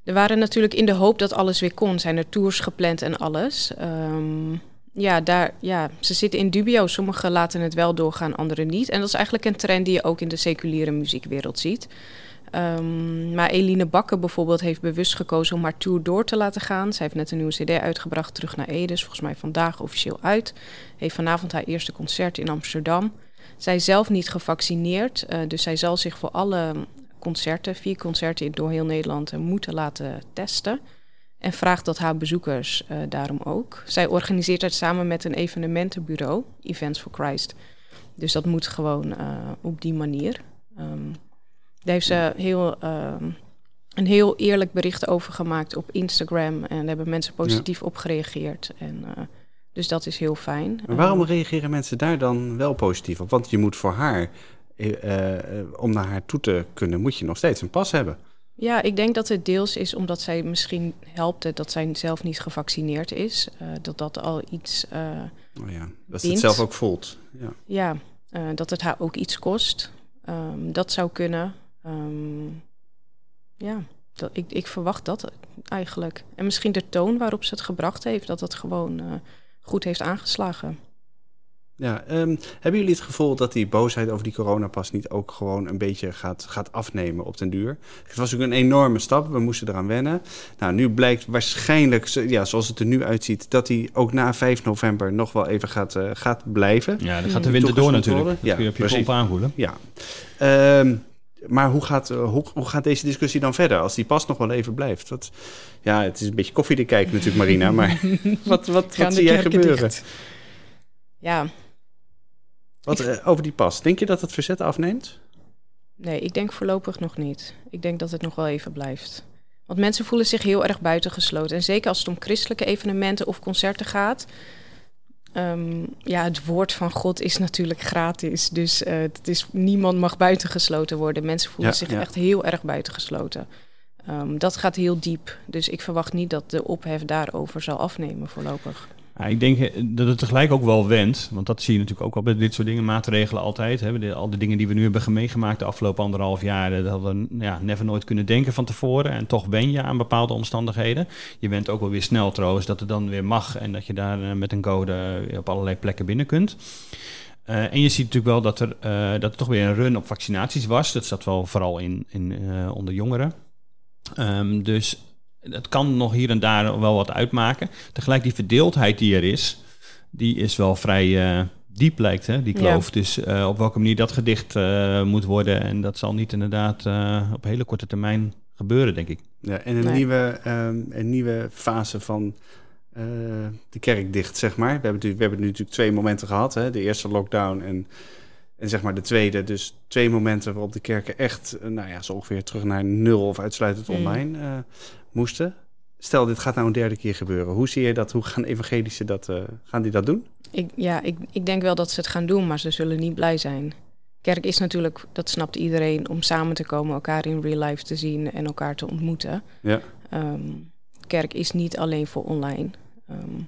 [SPEAKER 4] er waren natuurlijk in de hoop dat alles weer kon, zijn er tours gepland en alles. Ehm, ja, daar, ja, ze zitten in dubio. Sommigen laten het wel doorgaan, anderen niet. En dat is eigenlijk een trend die je ook in de seculiere muziekwereld ziet. Ehm, maar Eline Bakker bijvoorbeeld heeft bewust gekozen om haar tour door te laten gaan. Zij heeft net een nieuwe cd uitgebracht, Terug naar Ede. Is volgens mij vandaag officieel uit. Heeft vanavond haar eerste concert in Amsterdam. Zij zelf niet gevaccineerd, eh, dus zij zal zich voor alle concerten, vier concerten door heel Nederland eh, moeten laten testen. En vraagt dat haar bezoekers eh, daarom ook. Zij organiseert het samen met een evenementenbureau, Events for Christ. Dus dat moet gewoon eh, op die manier. Ehm, daar heeft ze heel, ehm, een heel eerlijk bericht over gemaakt op Instagram. En daar hebben mensen positief op gereageerd. En, eh, dus dat is heel fijn.
[SPEAKER 2] Maar waarom
[SPEAKER 4] Ehm,
[SPEAKER 2] reageren mensen daar dan wel positief op? Want je moet voor haar, om naar haar toe te kunnen, moet je nog steeds een pas hebben.
[SPEAKER 4] Ja, ik denk dat het deels is omdat zij misschien helpt dat zij zelf niet gevaccineerd is. Eh, dat dat al iets, eh,
[SPEAKER 2] Oh ja, dat ze het zelf ook voelt. Ja.
[SPEAKER 4] ja, eh, dat het haar ook iets kost. Ehm, dat zou kunnen. Ehm, ja, dat, ik, ik verwacht dat eigenlijk. En misschien de toon waarop ze het gebracht heeft, dat het gewoon goed heeft aangeslagen.
[SPEAKER 2] Ja, ehm, hebben jullie het gevoel dat die boosheid over die coronapas niet ook gewoon een beetje gaat, gaat afnemen op den duur? Het was ook een enorme stap, we moesten eraan wennen. Nou, nu blijkt waarschijnlijk, ja, zoals het er nu uitziet, dat die ook na 5 november nog wel even gaat, eh, gaat blijven.
[SPEAKER 3] Ja, dan gaat de
[SPEAKER 4] Mm.
[SPEAKER 3] winter door natuurlijk. Dat
[SPEAKER 2] Ja,
[SPEAKER 3] kun je op je
[SPEAKER 2] precies.
[SPEAKER 3] pomp aanvoelen.
[SPEAKER 2] Ja. Ehm, maar hoe gaat, eh, hoe, hoe gaat deze discussie dan verder als die pas nog wel even blijft? Wat, ja, het is een beetje koffie te kijken natuurlijk, Marina, maar wat, wat, wat zie jij gebeuren?
[SPEAKER 4] dicht? Ja,
[SPEAKER 2] Wat, eh, over die pas, denk je dat het verzet afneemt?
[SPEAKER 4] Nee, ik denk voorlopig nog niet. Ik denk dat het nog wel even blijft. Want mensen voelen zich heel erg buitengesloten. En zeker als het om christelijke evenementen of concerten gaat. Ehm, ja, het woord van God is natuurlijk gratis. Dus eh, het is, niemand mag buitengesloten worden. Mensen voelen
[SPEAKER 2] Ja,
[SPEAKER 4] zich
[SPEAKER 2] ja.
[SPEAKER 4] echt heel erg buitengesloten. Ehm, dat gaat heel diep. Dus ik verwacht niet dat de ophef daarover zal afnemen voorlopig.
[SPEAKER 3] Ja, ik denk eh, dat het tegelijk ook wel wendt. Want dat zie je natuurlijk ook al bij dit soort dingen, maatregelen altijd. Hè. Al de dingen die we nu hebben meegemaakt de afgelopen anderhalf jaar, eh, dat hadden we ja, never nooit kunnen denken van tevoren. En toch wen je aan bepaalde omstandigheden. Je bent ook wel weer snel trouwens dat het dan weer mag en dat je daar eh, met een code op allerlei plekken binnen kunt. En je ziet natuurlijk wel dat er, dat er toch weer een run op vaccinaties was. Dat zat wel vooral in, in, onder jongeren. Ehm, dus het kan nog hier en daar wel wat uitmaken. Tegelijk die verdeeldheid die er is, die is wel vrij eh, diep lijkt, hè, die
[SPEAKER 4] Ja.
[SPEAKER 3] kloof. Dus eh, op welke manier dat gedicht eh, moet worden. En dat zal niet inderdaad eh, op hele korte termijn gebeuren, denk ik.
[SPEAKER 2] Ja, en een,
[SPEAKER 4] Nee.
[SPEAKER 2] nieuwe, ehm, een nieuwe fase van eh, de kerk dicht, zeg maar. We hebben, we hebben nu natuurlijk twee momenten gehad. Hè? De eerste lockdown en, en zeg maar de tweede. Dus twee momenten waarop de kerken echt, nou ja, zo ongeveer terug naar nul of uitsluitend
[SPEAKER 4] Mm.
[SPEAKER 2] online eh, moesten. Stel, dit gaat nou een derde keer gebeuren. Hoe zie je dat? Hoe gaan evangelische dat, eh, gaan die dat doen?
[SPEAKER 4] Ik, ja, ik, ik denk wel dat ze het gaan doen, maar ze zullen niet blij zijn. Kerk is natuurlijk, dat snapt iedereen, om samen te komen, elkaar in real life te zien en elkaar te ontmoeten.
[SPEAKER 2] Ja.
[SPEAKER 4] Ehm, kerk is niet alleen voor online. Ehm,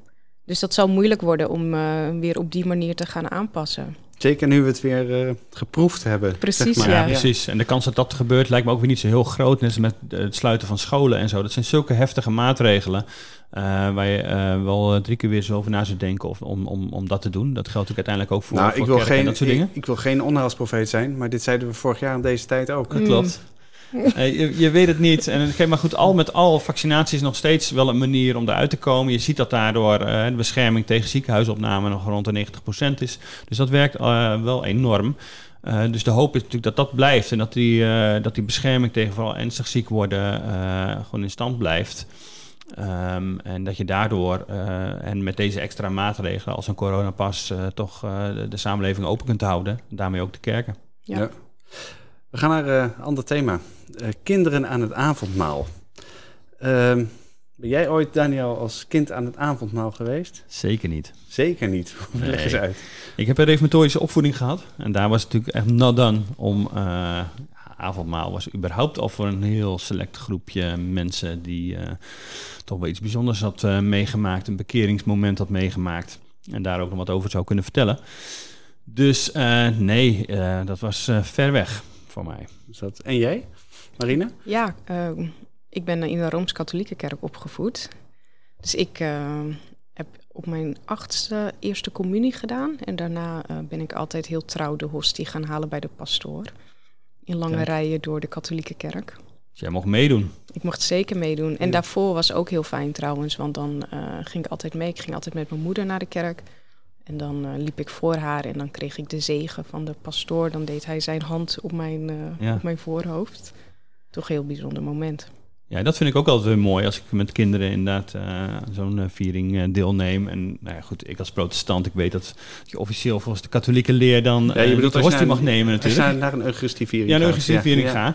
[SPEAKER 4] dus dat zal moeilijk worden om eh, weer op die manier te gaan aanpassen.
[SPEAKER 2] Zeker nu we het weer eh, geproefd hebben.
[SPEAKER 4] Precies,
[SPEAKER 2] zeg maar.
[SPEAKER 3] Ja,
[SPEAKER 4] Ja.
[SPEAKER 3] precies. En de kans dat dat gebeurt lijkt me ook weer niet zo heel groot. Net met eh, het sluiten van scholen en zo. Dat zijn zulke heftige maatregelen. eh, waar je eh, wel drie keer weer zo over na zou denken of, om, om, om dat te doen. Dat geldt natuurlijk uiteindelijk ook voor,
[SPEAKER 2] nou,
[SPEAKER 3] voor
[SPEAKER 2] ik wil,
[SPEAKER 3] kerken en
[SPEAKER 2] geen,
[SPEAKER 3] dat soort
[SPEAKER 2] ik,
[SPEAKER 3] dingen.
[SPEAKER 2] ik wil geen onheilsprofeet zijn, maar dit zeiden we vorig jaar om deze tijd ook.
[SPEAKER 3] Dat klopt. Eh, je, je weet het niet. En het- maar goed, al met al, vaccinatie is nog steeds wel een manier om eruit te komen. Je ziet dat daardoor eh, de bescherming tegen ziekenhuisopname nog rond de 90% is. Dus dat werkt eh, wel enorm. Eh, dus de hoop is natuurlijk dat dat blijft. En dat die, eh, dat die bescherming tegen vooral ernstig ziek worden eh, gewoon in stand blijft. Ehm, en dat je daardoor, eh, en met deze extra maatregelen als een coronapas, eh, toch eh, de, de samenleving open kunt houden. Daarmee ook de kerken.
[SPEAKER 4] Ja.
[SPEAKER 2] Ja. We gaan naar eh, een ander thema. Eh, kinderen aan het avondmaal. Ehm, ben jij ooit, Daniel, als kind aan het avondmaal geweest?
[SPEAKER 3] Zeker niet.
[SPEAKER 2] Zeker niet. Leg eens
[SPEAKER 3] Nee.
[SPEAKER 2] uit.
[SPEAKER 3] Ik heb een reformatorische opvoeding gehad. En daar was het natuurlijk echt not done om... eh, avondmaal was überhaupt al voor een heel select groepje mensen... die eh, toch wel iets bijzonders had eh, meegemaakt. Een bekeringsmoment had meegemaakt. En daar ook nog wat over zou kunnen vertellen. Dus eh, nee, eh, dat was eh, ver weg voor mij.
[SPEAKER 2] Dus dat- En jij, Marina?
[SPEAKER 4] Ja, ehm, ik ben in de Rooms-Katholieke Kerk opgevoed. Dus ik ehm, heb op mijn achtste eerste communie gedaan. En daarna eh, ben ik altijd heel trouw de hostie gaan halen bij de pastoor. In lange
[SPEAKER 3] Kijk.
[SPEAKER 4] rijen door de katholieke kerk.
[SPEAKER 3] Dus jij mocht meedoen.
[SPEAKER 4] Ik mocht zeker meedoen. En
[SPEAKER 2] Ja.
[SPEAKER 4] daarvoor was ook heel fijn trouwens, want dan eh, ging ik altijd mee. Ik ging altijd met mijn moeder naar de kerk. En dan eh, liep ik voor haar en dan kreeg ik de zegen van de pastoor. Dan deed hij zijn hand op mijn, eh,
[SPEAKER 3] Ja.
[SPEAKER 4] op mijn voorhoofd. Toch een heel bijzonder moment.
[SPEAKER 3] Ja, dat vind ik ook altijd weer mooi als ik met kinderen inderdaad eh, zo'n viering eh, deelneem. En nou ja, goed, ik als protestant, ik weet dat je officieel volgens de katholieke leer dan
[SPEAKER 2] Ja, je bedoelt
[SPEAKER 3] de
[SPEAKER 2] als je
[SPEAKER 3] hostie mag nemen
[SPEAKER 2] Als je
[SPEAKER 3] natuurlijk.
[SPEAKER 2] naar, naar een Eucharistieviering
[SPEAKER 3] Ja, een. Eucharistieviering
[SPEAKER 2] Ja, ja.
[SPEAKER 3] ga.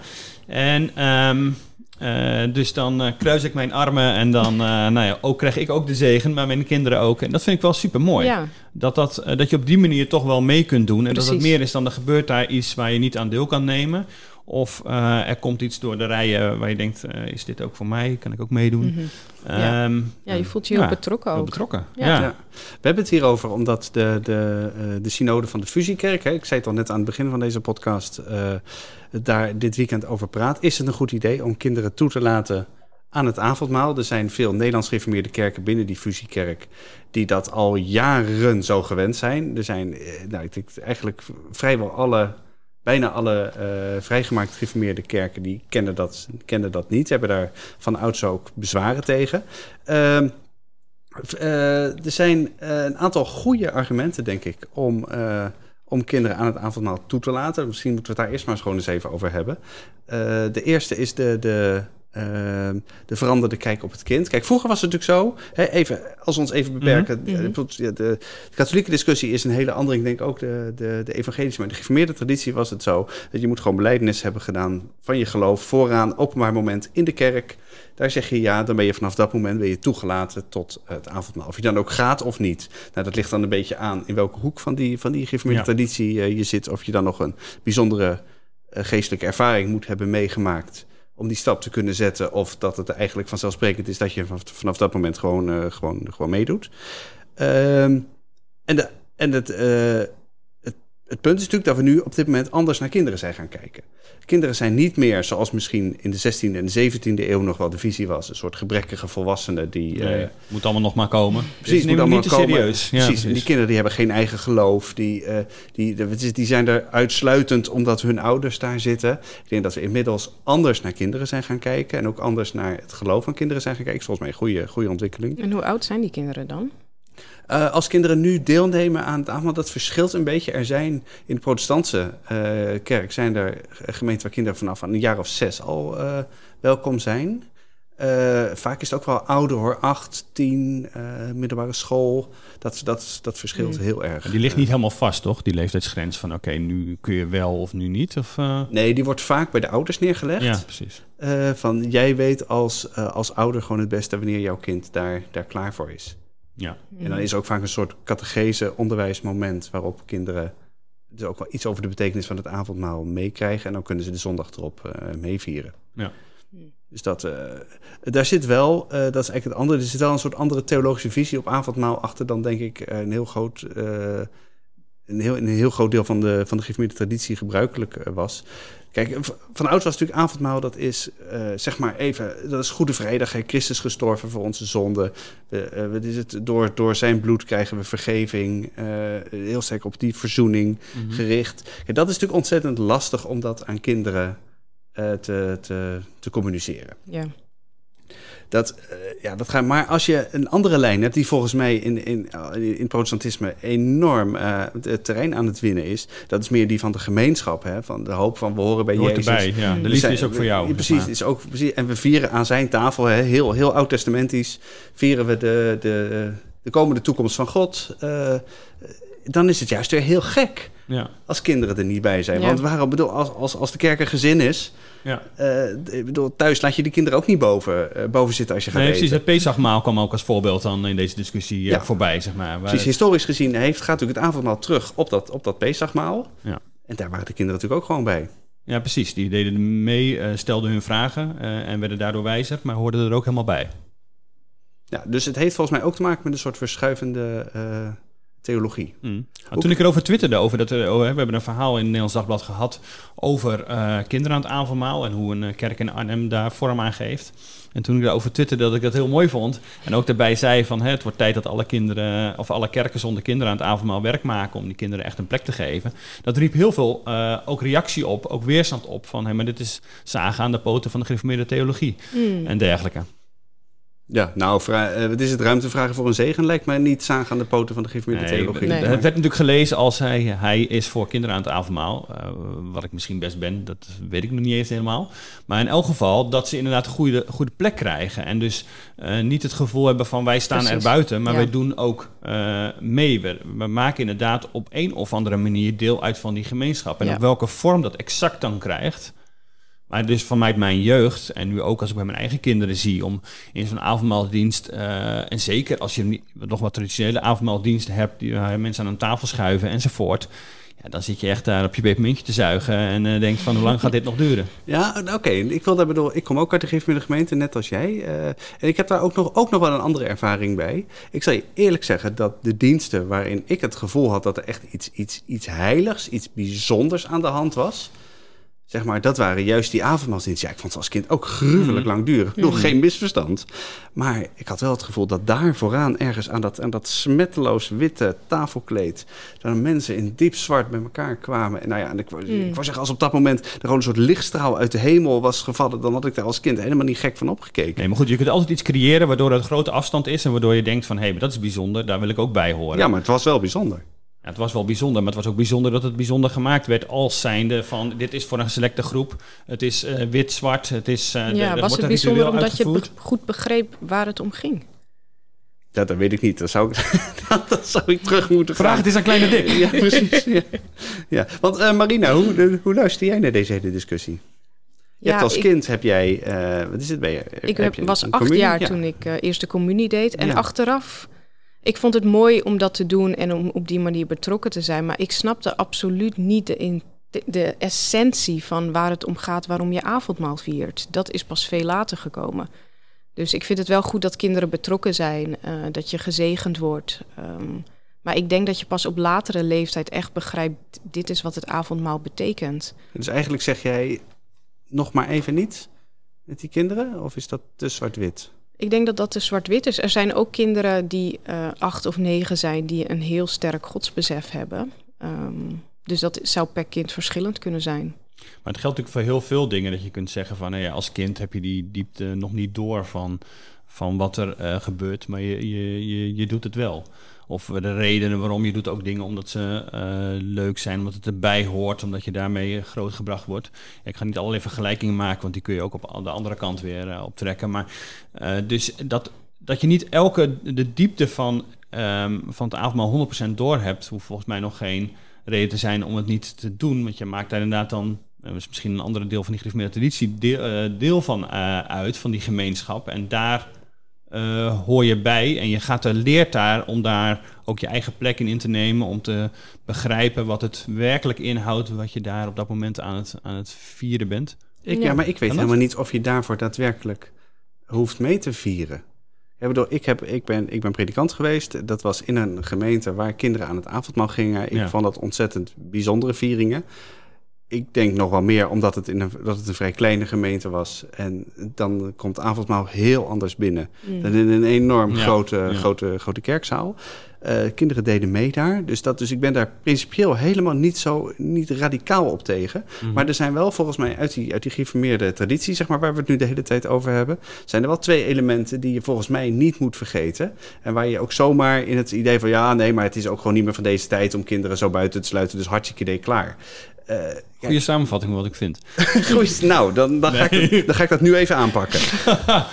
[SPEAKER 3] En ehm, eh, dus dan eh, kruis ik mijn armen en dan eh, nou ja, ook krijg ik ook de zegen, maar mijn kinderen ook. En dat vind ik wel super mooi.
[SPEAKER 4] Ja,
[SPEAKER 3] Dat, dat, dat je op die manier toch wel mee kunt doen. En dat het meer is dan er gebeurt daar iets waar je niet aan deel kan nemen. Of eh, er komt iets door de rijen waar je denkt, eh, is dit ook voor mij? Kan ik ook meedoen?
[SPEAKER 4] mhm. Ja.
[SPEAKER 3] Ehm,
[SPEAKER 4] ja je voelt je heel
[SPEAKER 3] ja,
[SPEAKER 4] betrokken
[SPEAKER 3] heel
[SPEAKER 4] ook.
[SPEAKER 3] betrokken.
[SPEAKER 4] Ja.
[SPEAKER 3] Ja.
[SPEAKER 2] Ja. We hebben het hierover omdat de, de, eh, de synode van de fusiekerk, hè, ik zei het al net aan het begin van deze podcast, eh, daar dit weekend over praat. Is het een goed idee om kinderen toe te laten aan het avondmaal? Er zijn veel Nederlands gereformeerde kerken binnen die fusiekerk die dat al jaren zo gewend zijn. Er zijn, nou, ik denk eigenlijk vrijwel alle, bijna alle eh, vrijgemaakt gereformeerde kerken die kennen dat, kennen dat niet, hebben daar van ouds ook bezwaren tegen. Ehm, eh, er zijn eh, een aantal goede argumenten, denk ik, om, om kinderen aan het avondmaal toe te laten. Misschien moeten we het daar eerst maar eens gewoon eens even over hebben. De eerste is de, de, eh, de veranderde kijk op het kind. Kijk, vroeger was het natuurlijk zo, hè, even, als we ons even beperken.
[SPEAKER 4] Mhm.
[SPEAKER 2] de, de, de katholieke discussie is een hele andere. Ik denk ook de, de, de evangelische, maar in de geformeerde traditie was het zo. Dat je moet gewoon beleidenis hebben gedaan van je geloof. Vooraan, openbaar moment in de kerk. Daar zeg je ja, dan ben je vanaf dat moment ben je toegelaten tot het avondmaal. Of je dan ook gaat of niet. Nou, dat ligt dan een beetje aan in welke hoek van die, van die geïnformeerde
[SPEAKER 3] Ja.
[SPEAKER 2] traditie eh, je zit. Of je dan nog een bijzondere eh, geestelijke ervaring moet hebben meegemaakt om die stap te kunnen zetten. Of dat het eigenlijk vanzelfsprekend is dat je vanaf, dat moment gewoon, eh, gewoon, gewoon meedoet. Ehm, en de, en het, eh, het, punt is natuurlijk dat we nu op dit moment anders naar kinderen zijn gaan kijken. Kinderen zijn niet meer zoals misschien in de 16e en de 17e eeuw nog wel de visie was. Een soort gebrekkige volwassenen die... eh,
[SPEAKER 3] Nee, moet allemaal nog maar komen.
[SPEAKER 2] Precies,
[SPEAKER 3] Dit
[SPEAKER 2] moet allemaal
[SPEAKER 3] niet
[SPEAKER 2] komen.
[SPEAKER 3] serieus. Ja,
[SPEAKER 2] precies. En die kinderen die hebben geen eigen geloof. Die, eh, die, die, die zijn er uitsluitend omdat hun ouders daar zitten. Ik denk dat we inmiddels anders naar kinderen zijn gaan kijken. En ook anders naar het geloof van kinderen zijn gaan kijken. Volgens mij een goede, goede ontwikkeling.
[SPEAKER 4] En hoe oud zijn die kinderen dan?
[SPEAKER 2] Eh, als kinderen nu deelnemen aan het avondmaal, dat verschilt een beetje. Er zijn in de protestantse eh, kerk zijn er gemeenten waar kinderen vanaf een jaar of zes al eh, welkom zijn. Eh, vaak is het ook wel ouder hoor, acht, tien, eh, middelbare school. Dat, dat, dat verschilt
[SPEAKER 4] Mm.
[SPEAKER 2] heel erg.
[SPEAKER 3] Die ligt niet helemaal vast, toch? Die leeftijdsgrens van oké, nu kun je wel of nu niet. Of, eh?
[SPEAKER 2] Nee, die wordt vaak bij de ouders neergelegd.
[SPEAKER 3] Ja, precies.
[SPEAKER 2] Eh, van jij weet als, eh, als ouder gewoon het beste wanneer jouw kind daar, daar klaar voor is.
[SPEAKER 3] Ja.
[SPEAKER 2] En dan is er ook vaak een soort catechese onderwijsmoment waarop kinderen dus ook wel iets over de betekenis van het avondmaal meekrijgen. En dan kunnen ze de zondag erop eh, meevieren.
[SPEAKER 3] Ja.
[SPEAKER 2] Dus dat, eh, daar zit wel, eh, dat is eigenlijk het andere, er zit wel een soort andere theologische visie op avondmaal achter dan denk ik een heel groot, een heel, een heel groot deel van de, van de gereformeerde traditie gebruikelijk eh, was. Kijk, van ouds was natuurlijk avondmaal, dat is eh, zeg maar even, dat is Goede Vrijdag, hè, Christus gestorven voor onze zonden. We, eh, wat is het, door, door zijn bloed krijgen we vergeving, eh, heel sterk op die verzoening
[SPEAKER 3] Mhm.
[SPEAKER 2] gericht. Kijk, dat is natuurlijk ontzettend lastig om dat aan kinderen eh, te, te, te communiceren.
[SPEAKER 4] Ja.
[SPEAKER 2] Dat, eh, ja, dat gaat, maar als je een andere lijn hebt, die volgens mij in, in, in het protestantisme enorm eh, het terrein aan het winnen is, dat is meer die van de gemeenschap, hè, van de hoop van we horen bij
[SPEAKER 3] Je
[SPEAKER 2] Jezus.
[SPEAKER 3] erbij, ja. De liefde is ook voor jou.
[SPEAKER 2] Precies,
[SPEAKER 3] maar.
[SPEAKER 2] is ook, precies. En we vieren aan zijn tafel, hè, heel, heel oud-testamentisch, vieren we de, de, de komende toekomst van God. Eh, dan is het juist weer heel gek
[SPEAKER 3] Ja.
[SPEAKER 2] als kinderen er niet bij zijn.
[SPEAKER 4] Ja.
[SPEAKER 2] Want waarom bedoel, als, als, als de kerk een gezin is,
[SPEAKER 3] Ja.
[SPEAKER 2] eh, ik bedoel, thuis laat je die kinderen ook niet boven, eh, boven zitten als je gaat
[SPEAKER 3] Nee,
[SPEAKER 2] eten.
[SPEAKER 3] precies. Het Pesachmaal kwam ook als voorbeeld dan in deze discussie eh,
[SPEAKER 2] Ja.
[SPEAKER 3] voorbij, zeg maar.
[SPEAKER 2] Precies,
[SPEAKER 3] het-
[SPEAKER 2] historisch gezien heeft, gaat natuurlijk het avondmaal terug op dat, op dat Pesachmaal.
[SPEAKER 3] Ja.
[SPEAKER 2] En daar waren de kinderen natuurlijk ook gewoon bij.
[SPEAKER 3] Ja, precies. Die deden mee, eh, stelden hun vragen eh, en werden daardoor wijzer, maar hoorden er ook helemaal bij.
[SPEAKER 2] Ja, dus het heeft volgens mij ook te maken met een soort verschuivende eh, theologie.
[SPEAKER 3] Mm. Nou, toen ik erover twitterde, over dat, er- oh, hè, we hebben een verhaal in het Nederlands Dagblad gehad over eh, kinderen aan het avondmaal en hoe een eh, kerk in Arnhem daar vorm aan geeft. En toen ik daarover twitterde dat ik dat heel mooi vond en ook daarbij zei van hè, het wordt tijd dat alle kinderen of alle kerken zonder kinderen aan het avondmaal werk maken om die kinderen echt een plek te geven. Dat riep heel veel eh, ook reactie op, ook weerstand op van hé, maar dit is zagen aan de poten van de gereformeerde theologie
[SPEAKER 4] Mm.
[SPEAKER 3] en dergelijke.
[SPEAKER 2] Ja, nou, vra- eh, wat is het? Ruimte vragen voor een zegen lijkt mij niet zagen aan de poten van de geïnformeerde
[SPEAKER 3] Nee,
[SPEAKER 2] theologie.
[SPEAKER 4] Nee.
[SPEAKER 3] Het werd natuurlijk gelezen als hij, hij is voor kinderen aan het avondmaal. eh, wat ik misschien best ben, dat weet ik nog niet eens helemaal. Maar in elk geval dat ze inderdaad een goede, goede plek krijgen. En dus eh, niet het gevoel hebben van wij staan er
[SPEAKER 4] Precies.
[SPEAKER 3] buiten, maar
[SPEAKER 4] Ja.
[SPEAKER 3] wij doen ook eh, mee. We, we maken inderdaad op een of andere manier deel uit van die gemeenschap. En
[SPEAKER 4] Ja.
[SPEAKER 3] op welke vorm dat exact dan krijgt. Maar dus vanuit mijn jeugd, en nu ook als ik bij mijn eigen kinderen zie, om in zo'n avondmaaldienst, eh, en zeker als je nog wat traditionele avondmaaldiensten hebt, die waar mensen aan een tafel schuiven enzovoort, ja, dan zit je echt daar op je pepermuntje te zuigen en eh, denkt van hoe lang gaat dit nog duren?
[SPEAKER 2] Ja, oké. Ik wil daar bedoel, ik kom ook uit de geïnformeerde gemeente, net als jij. eh, en ik heb daar ook nog, ook nog wel een andere ervaring bij. Ik zal je eerlijk zeggen dat de diensten waarin ik het gevoel had dat er echt iets, iets, iets heiligs, iets bijzonders aan de hand was. Zeg maar, dat waren juist die avondmaalsdiensten. Ja, ik vond ze als kind ook gruwelijk
[SPEAKER 3] Mhm.
[SPEAKER 2] lang duren. Nog geen misverstand. Maar ik had wel het gevoel dat daar vooraan ergens aan dat, aan dat smetteloos witte tafelkleed... dat mensen in diep zwart bij elkaar kwamen. En nou ja, en ik,
[SPEAKER 4] Mm.
[SPEAKER 2] ik wou zeggen, als op dat moment er gewoon een soort lichtstraal uit de hemel was gevallen... dan had ik daar als kind helemaal niet gek van opgekeken.
[SPEAKER 3] Nee, maar goed, je kunt altijd iets creëren waardoor er een grote afstand is en waardoor je denkt van hé, maar dat is bijzonder, daar wil ik ook bij horen.
[SPEAKER 2] Ja, maar het was wel bijzonder.
[SPEAKER 3] Ja, het was wel bijzonder, maar het was ook bijzonder dat het bijzonder gemaakt werd als zijnde van dit is voor een selecte groep. Het is eh, wit-zwart, het is... eh,
[SPEAKER 4] ja, was
[SPEAKER 3] wordt
[SPEAKER 4] het bijzonder omdat je be- goed begreep waar het om ging?
[SPEAKER 2] Dat, dat weet ik niet. Dat zou ik, dat, dat zou ik terug moeten
[SPEAKER 3] Vraag het
[SPEAKER 2] vragen.
[SPEAKER 3] eens aan Kleine Dick.
[SPEAKER 2] Ja, precies. Ja. Ja. Want eh, Marina, hoe, de- hoe luister jij naar deze hele discussie? Je hebt als
[SPEAKER 4] ik,
[SPEAKER 2] kind heb jij, eh, wat is het bij je?
[SPEAKER 4] ik
[SPEAKER 2] heb
[SPEAKER 4] heb,
[SPEAKER 2] je
[SPEAKER 4] was
[SPEAKER 2] een
[SPEAKER 4] acht
[SPEAKER 2] communie?
[SPEAKER 4] jaar
[SPEAKER 2] Ja.
[SPEAKER 4] toen ik eh, eerst de communie deed. En
[SPEAKER 2] Ja.
[SPEAKER 4] achteraf, ik vond het mooi om dat te doen en om op die manier betrokken te zijn. Maar ik snapte absoluut niet de, essentie van waar het om gaat, waarom je avondmaal viert. Dat is pas veel later gekomen. Dus ik vind het wel goed dat kinderen betrokken zijn, eh, dat je gezegend wordt. Ehm, maar ik denk dat je pas op latere leeftijd echt begrijpt, dit is wat het avondmaal betekent.
[SPEAKER 2] Dus eigenlijk zeg jij nog maar even niet met die kinderen? Of is dat te zwart-wit?
[SPEAKER 4] Ik denk dat dat te zwart-wit is. Er zijn ook kinderen die eh, acht of negen zijn, die een heel sterk godsbesef hebben. Ehm, dus dat zou per kind verschillend kunnen zijn.
[SPEAKER 3] Maar het geldt natuurlijk voor heel veel dingen dat je kunt zeggen van nou ja, als kind heb je die diepte nog niet door van, van wat er eh, gebeurt, maar je, je, je, je doet het wel. Of de redenen waarom je doet ook dingen omdat ze eh, leuk zijn, omdat het erbij hoort, omdat je daarmee grootgebracht wordt. Ik ga niet allerlei vergelijkingen maken, want die kun je ook op de andere kant weer eh, optrekken. Maar eh, dus dat, dat je niet elke de diepte van, ehm, van het avondmaal 100% door hebt, hoeft volgens mij nog geen reden te zijn om het niet te doen. Want je maakt daar inderdaad dan, eh, misschien een andere deel van die gereformeerde traditie, deel, eh, deel van eh, uit, van die gemeenschap. En daar eh, hoor je bij en je gaat er, leert daar om daar ook je eigen plek in in te nemen, om te begrijpen wat het werkelijk inhoudt, wat je daar op dat moment aan het, aan het vieren bent.
[SPEAKER 2] Ik, ja.
[SPEAKER 4] Ja.
[SPEAKER 2] maar ik weet helemaal niet of je daarvoor daadwerkelijk hoeft mee te vieren. Ik, bedoel, ik, heb, ik, ben, ik ben predikant geweest. Dat was in een gemeente waar kinderen aan het avondmaal gingen. Ik
[SPEAKER 3] Ja.
[SPEAKER 2] vond dat ontzettend bijzondere vieringen. Ik denk nog wel meer omdat het, in een, dat het een vrij kleine gemeente was. En dan komt avondmaal heel anders binnen
[SPEAKER 4] Mm.
[SPEAKER 2] dan in een enorm
[SPEAKER 3] Ja,
[SPEAKER 2] grote,
[SPEAKER 3] ja.
[SPEAKER 2] grote, grote kerkzaal. Eh, kinderen deden mee daar. Dus, dat, dus ik ben daar principieel helemaal niet zo niet radicaal op tegen.
[SPEAKER 3] Mhm.
[SPEAKER 2] Maar er zijn wel volgens mij uit die, uit die geïnformeerde traditie, zeg maar, waar we het nu de hele tijd over hebben, zijn er wel twee elementen die je volgens mij niet moet vergeten. En waar je ook zomaar in het idee van ja, nee, maar het is ook gewoon niet meer van deze tijd om kinderen zo buiten te sluiten. Dus hartstikke idee klaar. Eh,
[SPEAKER 3] Goede samenvatting van wat ik vind.
[SPEAKER 2] Goed, nou, dan, dan, ga ik, dat- dan ga ik dat nu even aanpakken.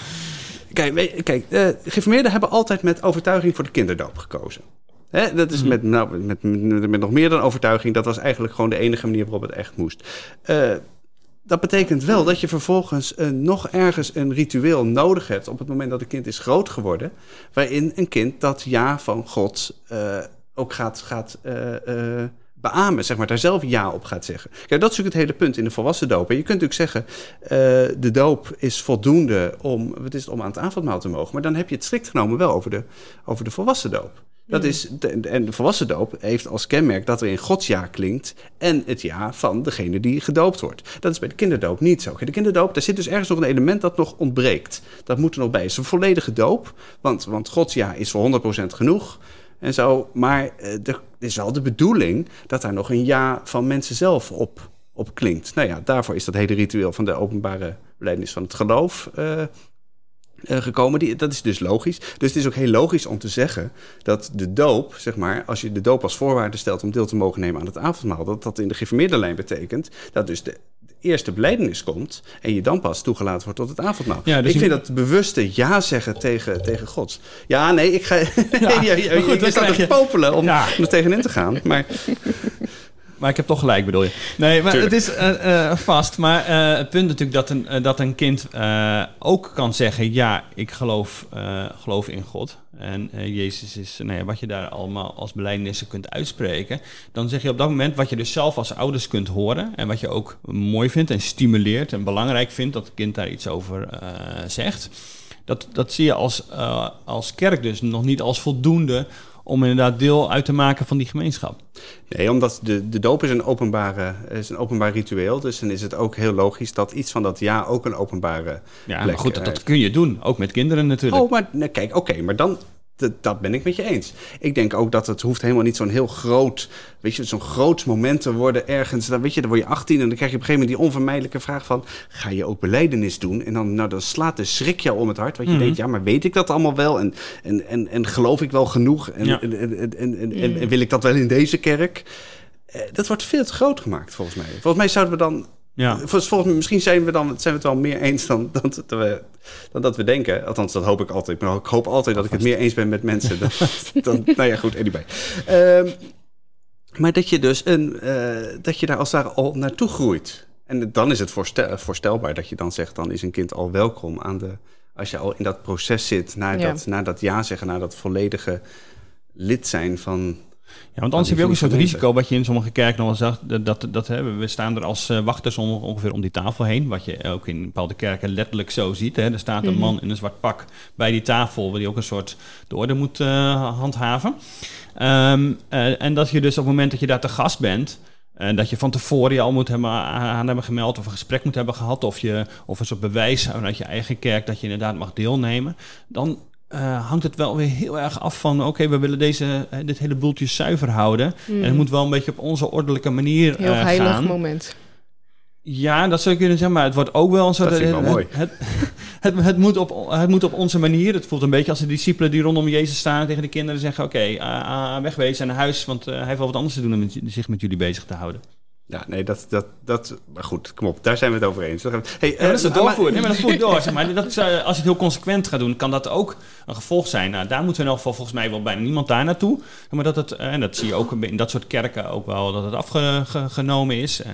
[SPEAKER 2] kijk, kijk geïnformeerden hebben altijd met overtuiging voor de kinderdoop gekozen. Hè, dat is
[SPEAKER 3] Mhm.
[SPEAKER 2] met, nou, met, met, met nog meer dan overtuiging. Dat was eigenlijk gewoon de enige manier waarop het echt moest. Eh, dat betekent wel dat je vervolgens nog ergens een ritueel nodig hebt... op het moment dat een kind is groot geworden... waarin een kind dat ja van God ook gaat, gaat beamen, zeg maar, daar zelf ja op gaat zeggen. Kijk, dat is natuurlijk het hele punt in de volwassen doop. En je kunt natuurlijk zeggen, eh, de doop is voldoende om, wat is het, om aan het avondmaal te mogen. Maar dan heb je het strikt genomen wel over de, over de volwassen doop. Dat is, de- en de volwassen doop heeft als kenmerk dat er in Gods ja klinkt en het ja van degene die gedoopt wordt. Dat is bij de kinderdoop niet zo. De kinderdoop, daar zit dus ergens nog een element dat nog ontbreekt. Dat moet er nog bij. Het is een volledige doop, want, want Gods ja is voor 100% genoeg en zo. Maar eh, er is wel de bedoeling dat daar nog een ja van mensen zelf op, op klinkt. Nou ja, daarvoor is dat hele ritueel van de openbare belijdenis van het geloof eh, eh, gekomen. Die, dat is dus logisch. Dus het is ook heel logisch om te zeggen dat de doop, zeg maar, als je de doop als voorwaarde stelt om deel te mogen nemen aan het avondmaal, dat dat in de geformeerde lijn betekent dat dus de, eerste beleidenis komt en je dan pas toegelaten wordt tot het avondmaal. Ja, dus ik vind dat bewuste ja zeggen tegen, tegen God. Ja, nee, ik ga. Ja, ja, ja, goed, je staat te popelen om, ja. om er tegenin te gaan. Maar
[SPEAKER 3] maar ik heb toch gelijk, bedoel je? Nee, maar het is uh, vast. Maar uh, het punt natuurlijk dat een, dat een kind ook kan zeggen... ja, ik geloof, geloof in God. En Jezus is, nou ja, wat je daar allemaal als beleidnissen kunt uitspreken... dan zeg je op dat moment wat je dus zelf als ouders kunt horen... en wat je ook mooi vindt en stimuleert en belangrijk vindt... dat het kind daar iets over zegt... Dat, dat zie je als, als kerk dus nog niet als voldoende om inderdaad deel uit te maken van die gemeenschap.
[SPEAKER 2] Nee, omdat de, de doop is een, openbare, is een openbaar ritueel. Dus dan is het ook heel logisch dat iets van dat ja ook een openbare.
[SPEAKER 3] Ja, maar goed, dat, dat, kun je doen. Ook met kinderen natuurlijk.
[SPEAKER 2] Oh, maar nee, kijk, oké, maar dan, dat, ben ik met je eens. Ik denk ook dat het hoeft helemaal niet zo'n heel groot, weet je, zo'n groot moment te worden ergens. Dan weet je, dan word je 18 en dan krijg je op een gegeven moment die onvermijdelijke vraag van, ga je ook beleidenis doen? En dan, nou, dan slaat de schrik jou om het hart, want je mhm. denkt, ja, maar weet ik dat allemaal wel? En, en, en, en geloof ik wel genoeg? En, en, en, en, en, en, wil ik dat wel in deze kerk? Eh, dat wordt veel te groot gemaakt, volgens mij. Volgens mij zouden we dan ja. Volgens, misschien zijn we, dan, zijn we het wel meer eens dan, dan, dat we, dan dat we denken. Althans, dat hoop ik altijd. Maar ik hoop altijd dat ik het meer eens ben met mensen. Dan, dan, nou ja, goed, anyway. Um, maar dat je dus een, uh, dat je daar als daar al naartoe groeit. En dan is het voorstel, voorstelbaar dat je dan zegt, dan is een kind al welkom aan de, als je al in dat proces zit, naar, ja. dat, naar dat ja zeggen, naar dat volledige lid zijn van,
[SPEAKER 3] ja, want anders heb je ook een soort risico wat je in sommige kerken nog wel zegt. Dat, dat, dat, hè, we staan er als uh, wachters ongeveer om die tafel heen. Wat je ook in bepaalde kerken letterlijk zo ziet. Hè. Er staat een mhm. man in een zwart pak bij die tafel, waar die ook een soort de orde moet uh, handhaven. Um, uh, en dat je dus op het moment dat je daar te gast bent. En dat je van tevoren je al moet hebben, aan hebben gemeld of een gesprek moet hebben gehad. Of, je, of een soort bewijs vanuit je eigen kerk dat je inderdaad mag deelnemen. Dan uh, hangt het wel weer heel erg af van... oké, we willen deze, uh, dit hele boeltje zuiver houden. En het mm. moet wel een beetje op onze ordelijke manier
[SPEAKER 4] heel
[SPEAKER 3] uh,
[SPEAKER 4] heilig moment.
[SPEAKER 3] Ja, dat zou je kunnen zeggen, maar het wordt ook wel een soort...
[SPEAKER 2] Dat
[SPEAKER 3] vind
[SPEAKER 2] ik wel mooi.
[SPEAKER 3] Het, het, het, moet op, het moet op onze manier. Het voelt een beetje als de discipelen die rondom Jezus staan... tegen de kinderen zeggen, oké, okay, wegwezen naar huis... want hij heeft wel wat anders te doen dan met, zich met jullie bezig te houden.
[SPEAKER 2] Ja, nee, dat, dat, dat, maar goed, kom op, daar zijn we het over eens.
[SPEAKER 3] Hey, ja, dat is het eh, doorvoeren. Nee, maar dat voert door. Zeg maar. dat, uh, als je het heel consequent gaat doen, kan dat ook een gevolg zijn. Nou, daar moeten we in elk geval volgens mij wel bijna niemand daar naartoe. Maar dat het, eh, en dat zie je ook in dat soort kerken ook wel, dat het afgenomen is. Uh,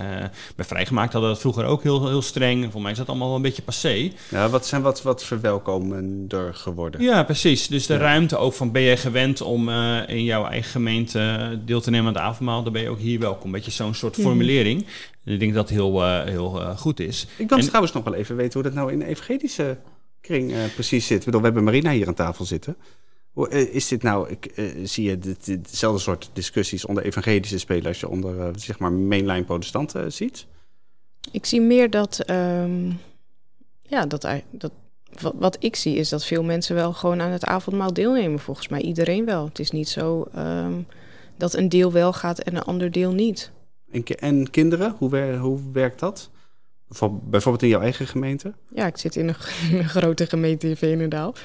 [SPEAKER 3] bij Vrijgemaakt hadden dat vroeger ook heel, heel streng. Voor mij is dat allemaal wel een beetje passé.
[SPEAKER 2] Ja, wat zijn wat, wat verwelkomender geworden.
[SPEAKER 3] Ja, precies. Dus de ruimte ook van ben je gewend om in jouw eigen gemeente deel te nemen aan het avondmaal, dan ben je ook hier welkom. Een beetje zo'n soort formulering formulering. ik denk dat het heel, uh, heel uh, goed is.
[SPEAKER 2] Ik wil trouwens nog wel even weten hoe dat nou in de evangelische kring uh, precies zit. Bedoel, we hebben Marina hier aan tafel zitten. Is dit nou, ik, zie je dit, hetzelfde soort discussies onder evangelische spelers als je onder zeg maar mainline protestanten ziet?
[SPEAKER 4] Ik zie meer dat, um, ja, dat, dat wat, wat, ik zie is dat veel mensen wel gewoon aan het avondmaal deelnemen. Volgens mij iedereen wel. Het is niet zo um, dat een deel wel gaat en een ander deel niet.
[SPEAKER 2] En, en kinderen, hoe, hoe werkt dat? Bijvoorbeeld in jouw eigen gemeente?
[SPEAKER 4] Ja, ik zit in een, grote gemeente in Veenendaal.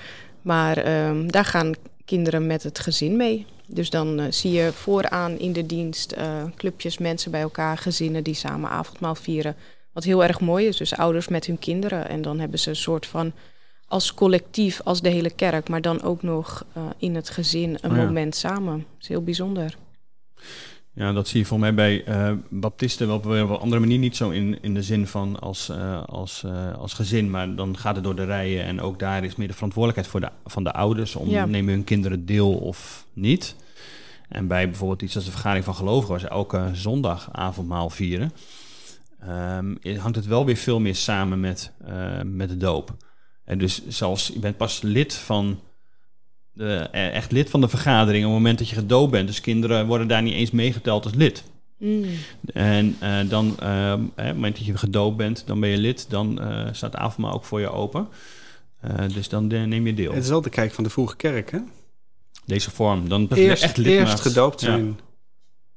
[SPEAKER 4] Maar um, daar gaan kinderen met het gezin mee. Dus dan uh, zie je vooraan in de dienst uh, clubjes mensen bij elkaar, gezinnen die samen avondmaal vieren. Wat heel erg mooi is, dus ouders met hun kinderen. En dan hebben ze een soort van als collectief, als de hele kerk, maar dan ook nog uh, in het gezin een oh ja. moment samen. Dat is heel bijzonder.
[SPEAKER 3] Ja, dat zie je voor mij bij uh, baptisten wel op een andere manier. Niet zo in, in de zin van als, uh, als, uh, als gezin, maar dan gaat het door de rijen. En ook daar is meer de verantwoordelijkheid voor de, van de ouders om ja. nemen hun kinderen deel of niet. En bij bijvoorbeeld iets als de vergadering van gelovigen, waar ze elke zondag avondmaal vieren, um, hangt het wel weer veel meer samen met, met de doop. En dus zelfs, je bent pas lid van de, eh, echt lid van de vergadering op het moment dat je gedoopt bent. Dus kinderen worden daar niet eens meegeteld als lid. Mm. En uh, dan, uh, op het moment dat je gedoopt bent, dan ben je lid. Dan uh, staat de avondmaal ook voor je open. dus dan neem je deel.
[SPEAKER 2] Het is wel de kijk van de vroege kerk, hè?
[SPEAKER 3] Deze vorm. Dan
[SPEAKER 2] eerst, echt eerst gedoopt zijn. Ja.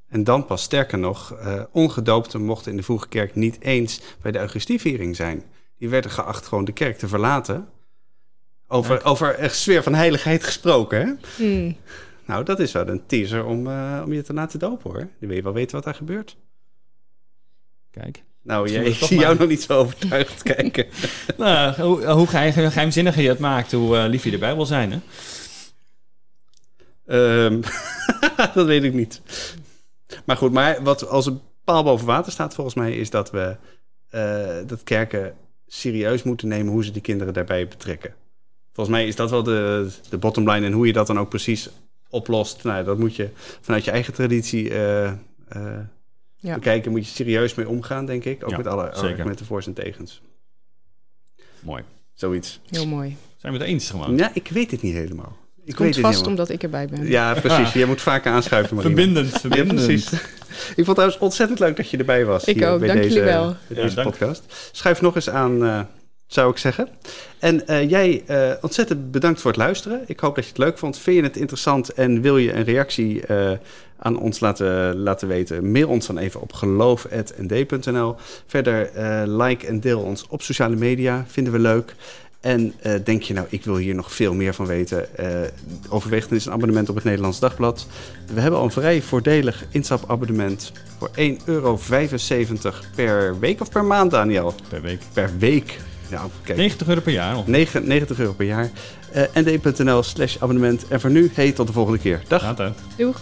[SPEAKER 2] En dan pas, sterker nog, ongedoopten mochten in de vroege kerk niet eens bij de Augustieviering zijn. Die werden geacht gewoon de kerk te verlaten Over, over een sfeer van heiligheid gesproken, hè?
[SPEAKER 4] Hmm.
[SPEAKER 2] Nou, dat is wel een teaser om, eh, om je te laten dopen, hoor. Dan wil je wel weten wat daar gebeurt.
[SPEAKER 3] Kijk.
[SPEAKER 2] Nou, jij, ik zie jou nog niet zo overtuigd kijken.
[SPEAKER 3] Nou, hoe, hoe geheim- geheimzinniger je het maakt, hoe eh, lief je erbij wil zijn, hè?
[SPEAKER 2] Ehm, dat weet ik niet. Maar goed, maar wat als een paal boven water staat volgens mij... is dat we eh, dat kerken serieus moeten nemen hoe ze die kinderen daarbij betrekken. Volgens mij is dat wel de, de bottom line. En hoe je dat dan ook precies oplost... Nou, dat moet je vanuit je eigen traditie eh, eh,
[SPEAKER 4] Ja.
[SPEAKER 2] bekijken. Moet je serieus mee omgaan, denk ik. Ook
[SPEAKER 3] Ja,
[SPEAKER 2] met alle argumenten voor's en tegens.
[SPEAKER 3] Mooi.
[SPEAKER 2] Zoiets.
[SPEAKER 4] Heel mooi.
[SPEAKER 3] Zijn we het eens gewoon?
[SPEAKER 2] Ja, ik weet het niet helemaal. Ik
[SPEAKER 4] Komt
[SPEAKER 2] weet het
[SPEAKER 4] vast omdat ik erbij ben.
[SPEAKER 2] Ja, precies. Jij moet vaker aanschuiven, Marina.
[SPEAKER 3] Verbindend,
[SPEAKER 2] Ja,
[SPEAKER 3] verbindend.
[SPEAKER 2] precies. Ik vond het trouwens ontzettend leuk dat je erbij was.
[SPEAKER 4] Ik
[SPEAKER 2] hier
[SPEAKER 4] ook,
[SPEAKER 2] bij
[SPEAKER 4] dank
[SPEAKER 2] deze,
[SPEAKER 4] jullie wel.
[SPEAKER 2] bij
[SPEAKER 3] Ja,
[SPEAKER 2] deze
[SPEAKER 3] dank.
[SPEAKER 2] podcast. Schuif nog eens aan, eh, zou ik zeggen. En eh, jij eh, ontzettend bedankt voor het luisteren. Ik hoop dat je het leuk vond. Vind je het interessant en wil je een reactie eh, aan ons laten, laten weten? Mail ons dan even op geloof.nd.nl. Verder like en deel ons op sociale media. Vinden we leuk. En denk je nou, ik wil hier nog veel meer van weten? overweeg dan eens een abonnement op het Nederlands Dagblad. We hebben al een vrij voordelig instapabonnement voor 1,75 euro per week of per maand, Daniel?
[SPEAKER 3] Per week.
[SPEAKER 2] Per week. Nou, kijk.
[SPEAKER 3] 90 euro per jaar. al.
[SPEAKER 2] 9 90 euro per jaar. Eh nd.nl slash abonnement. En voor nu, hey, tot de volgende keer. Dag.
[SPEAKER 3] Later.
[SPEAKER 4] Doeg.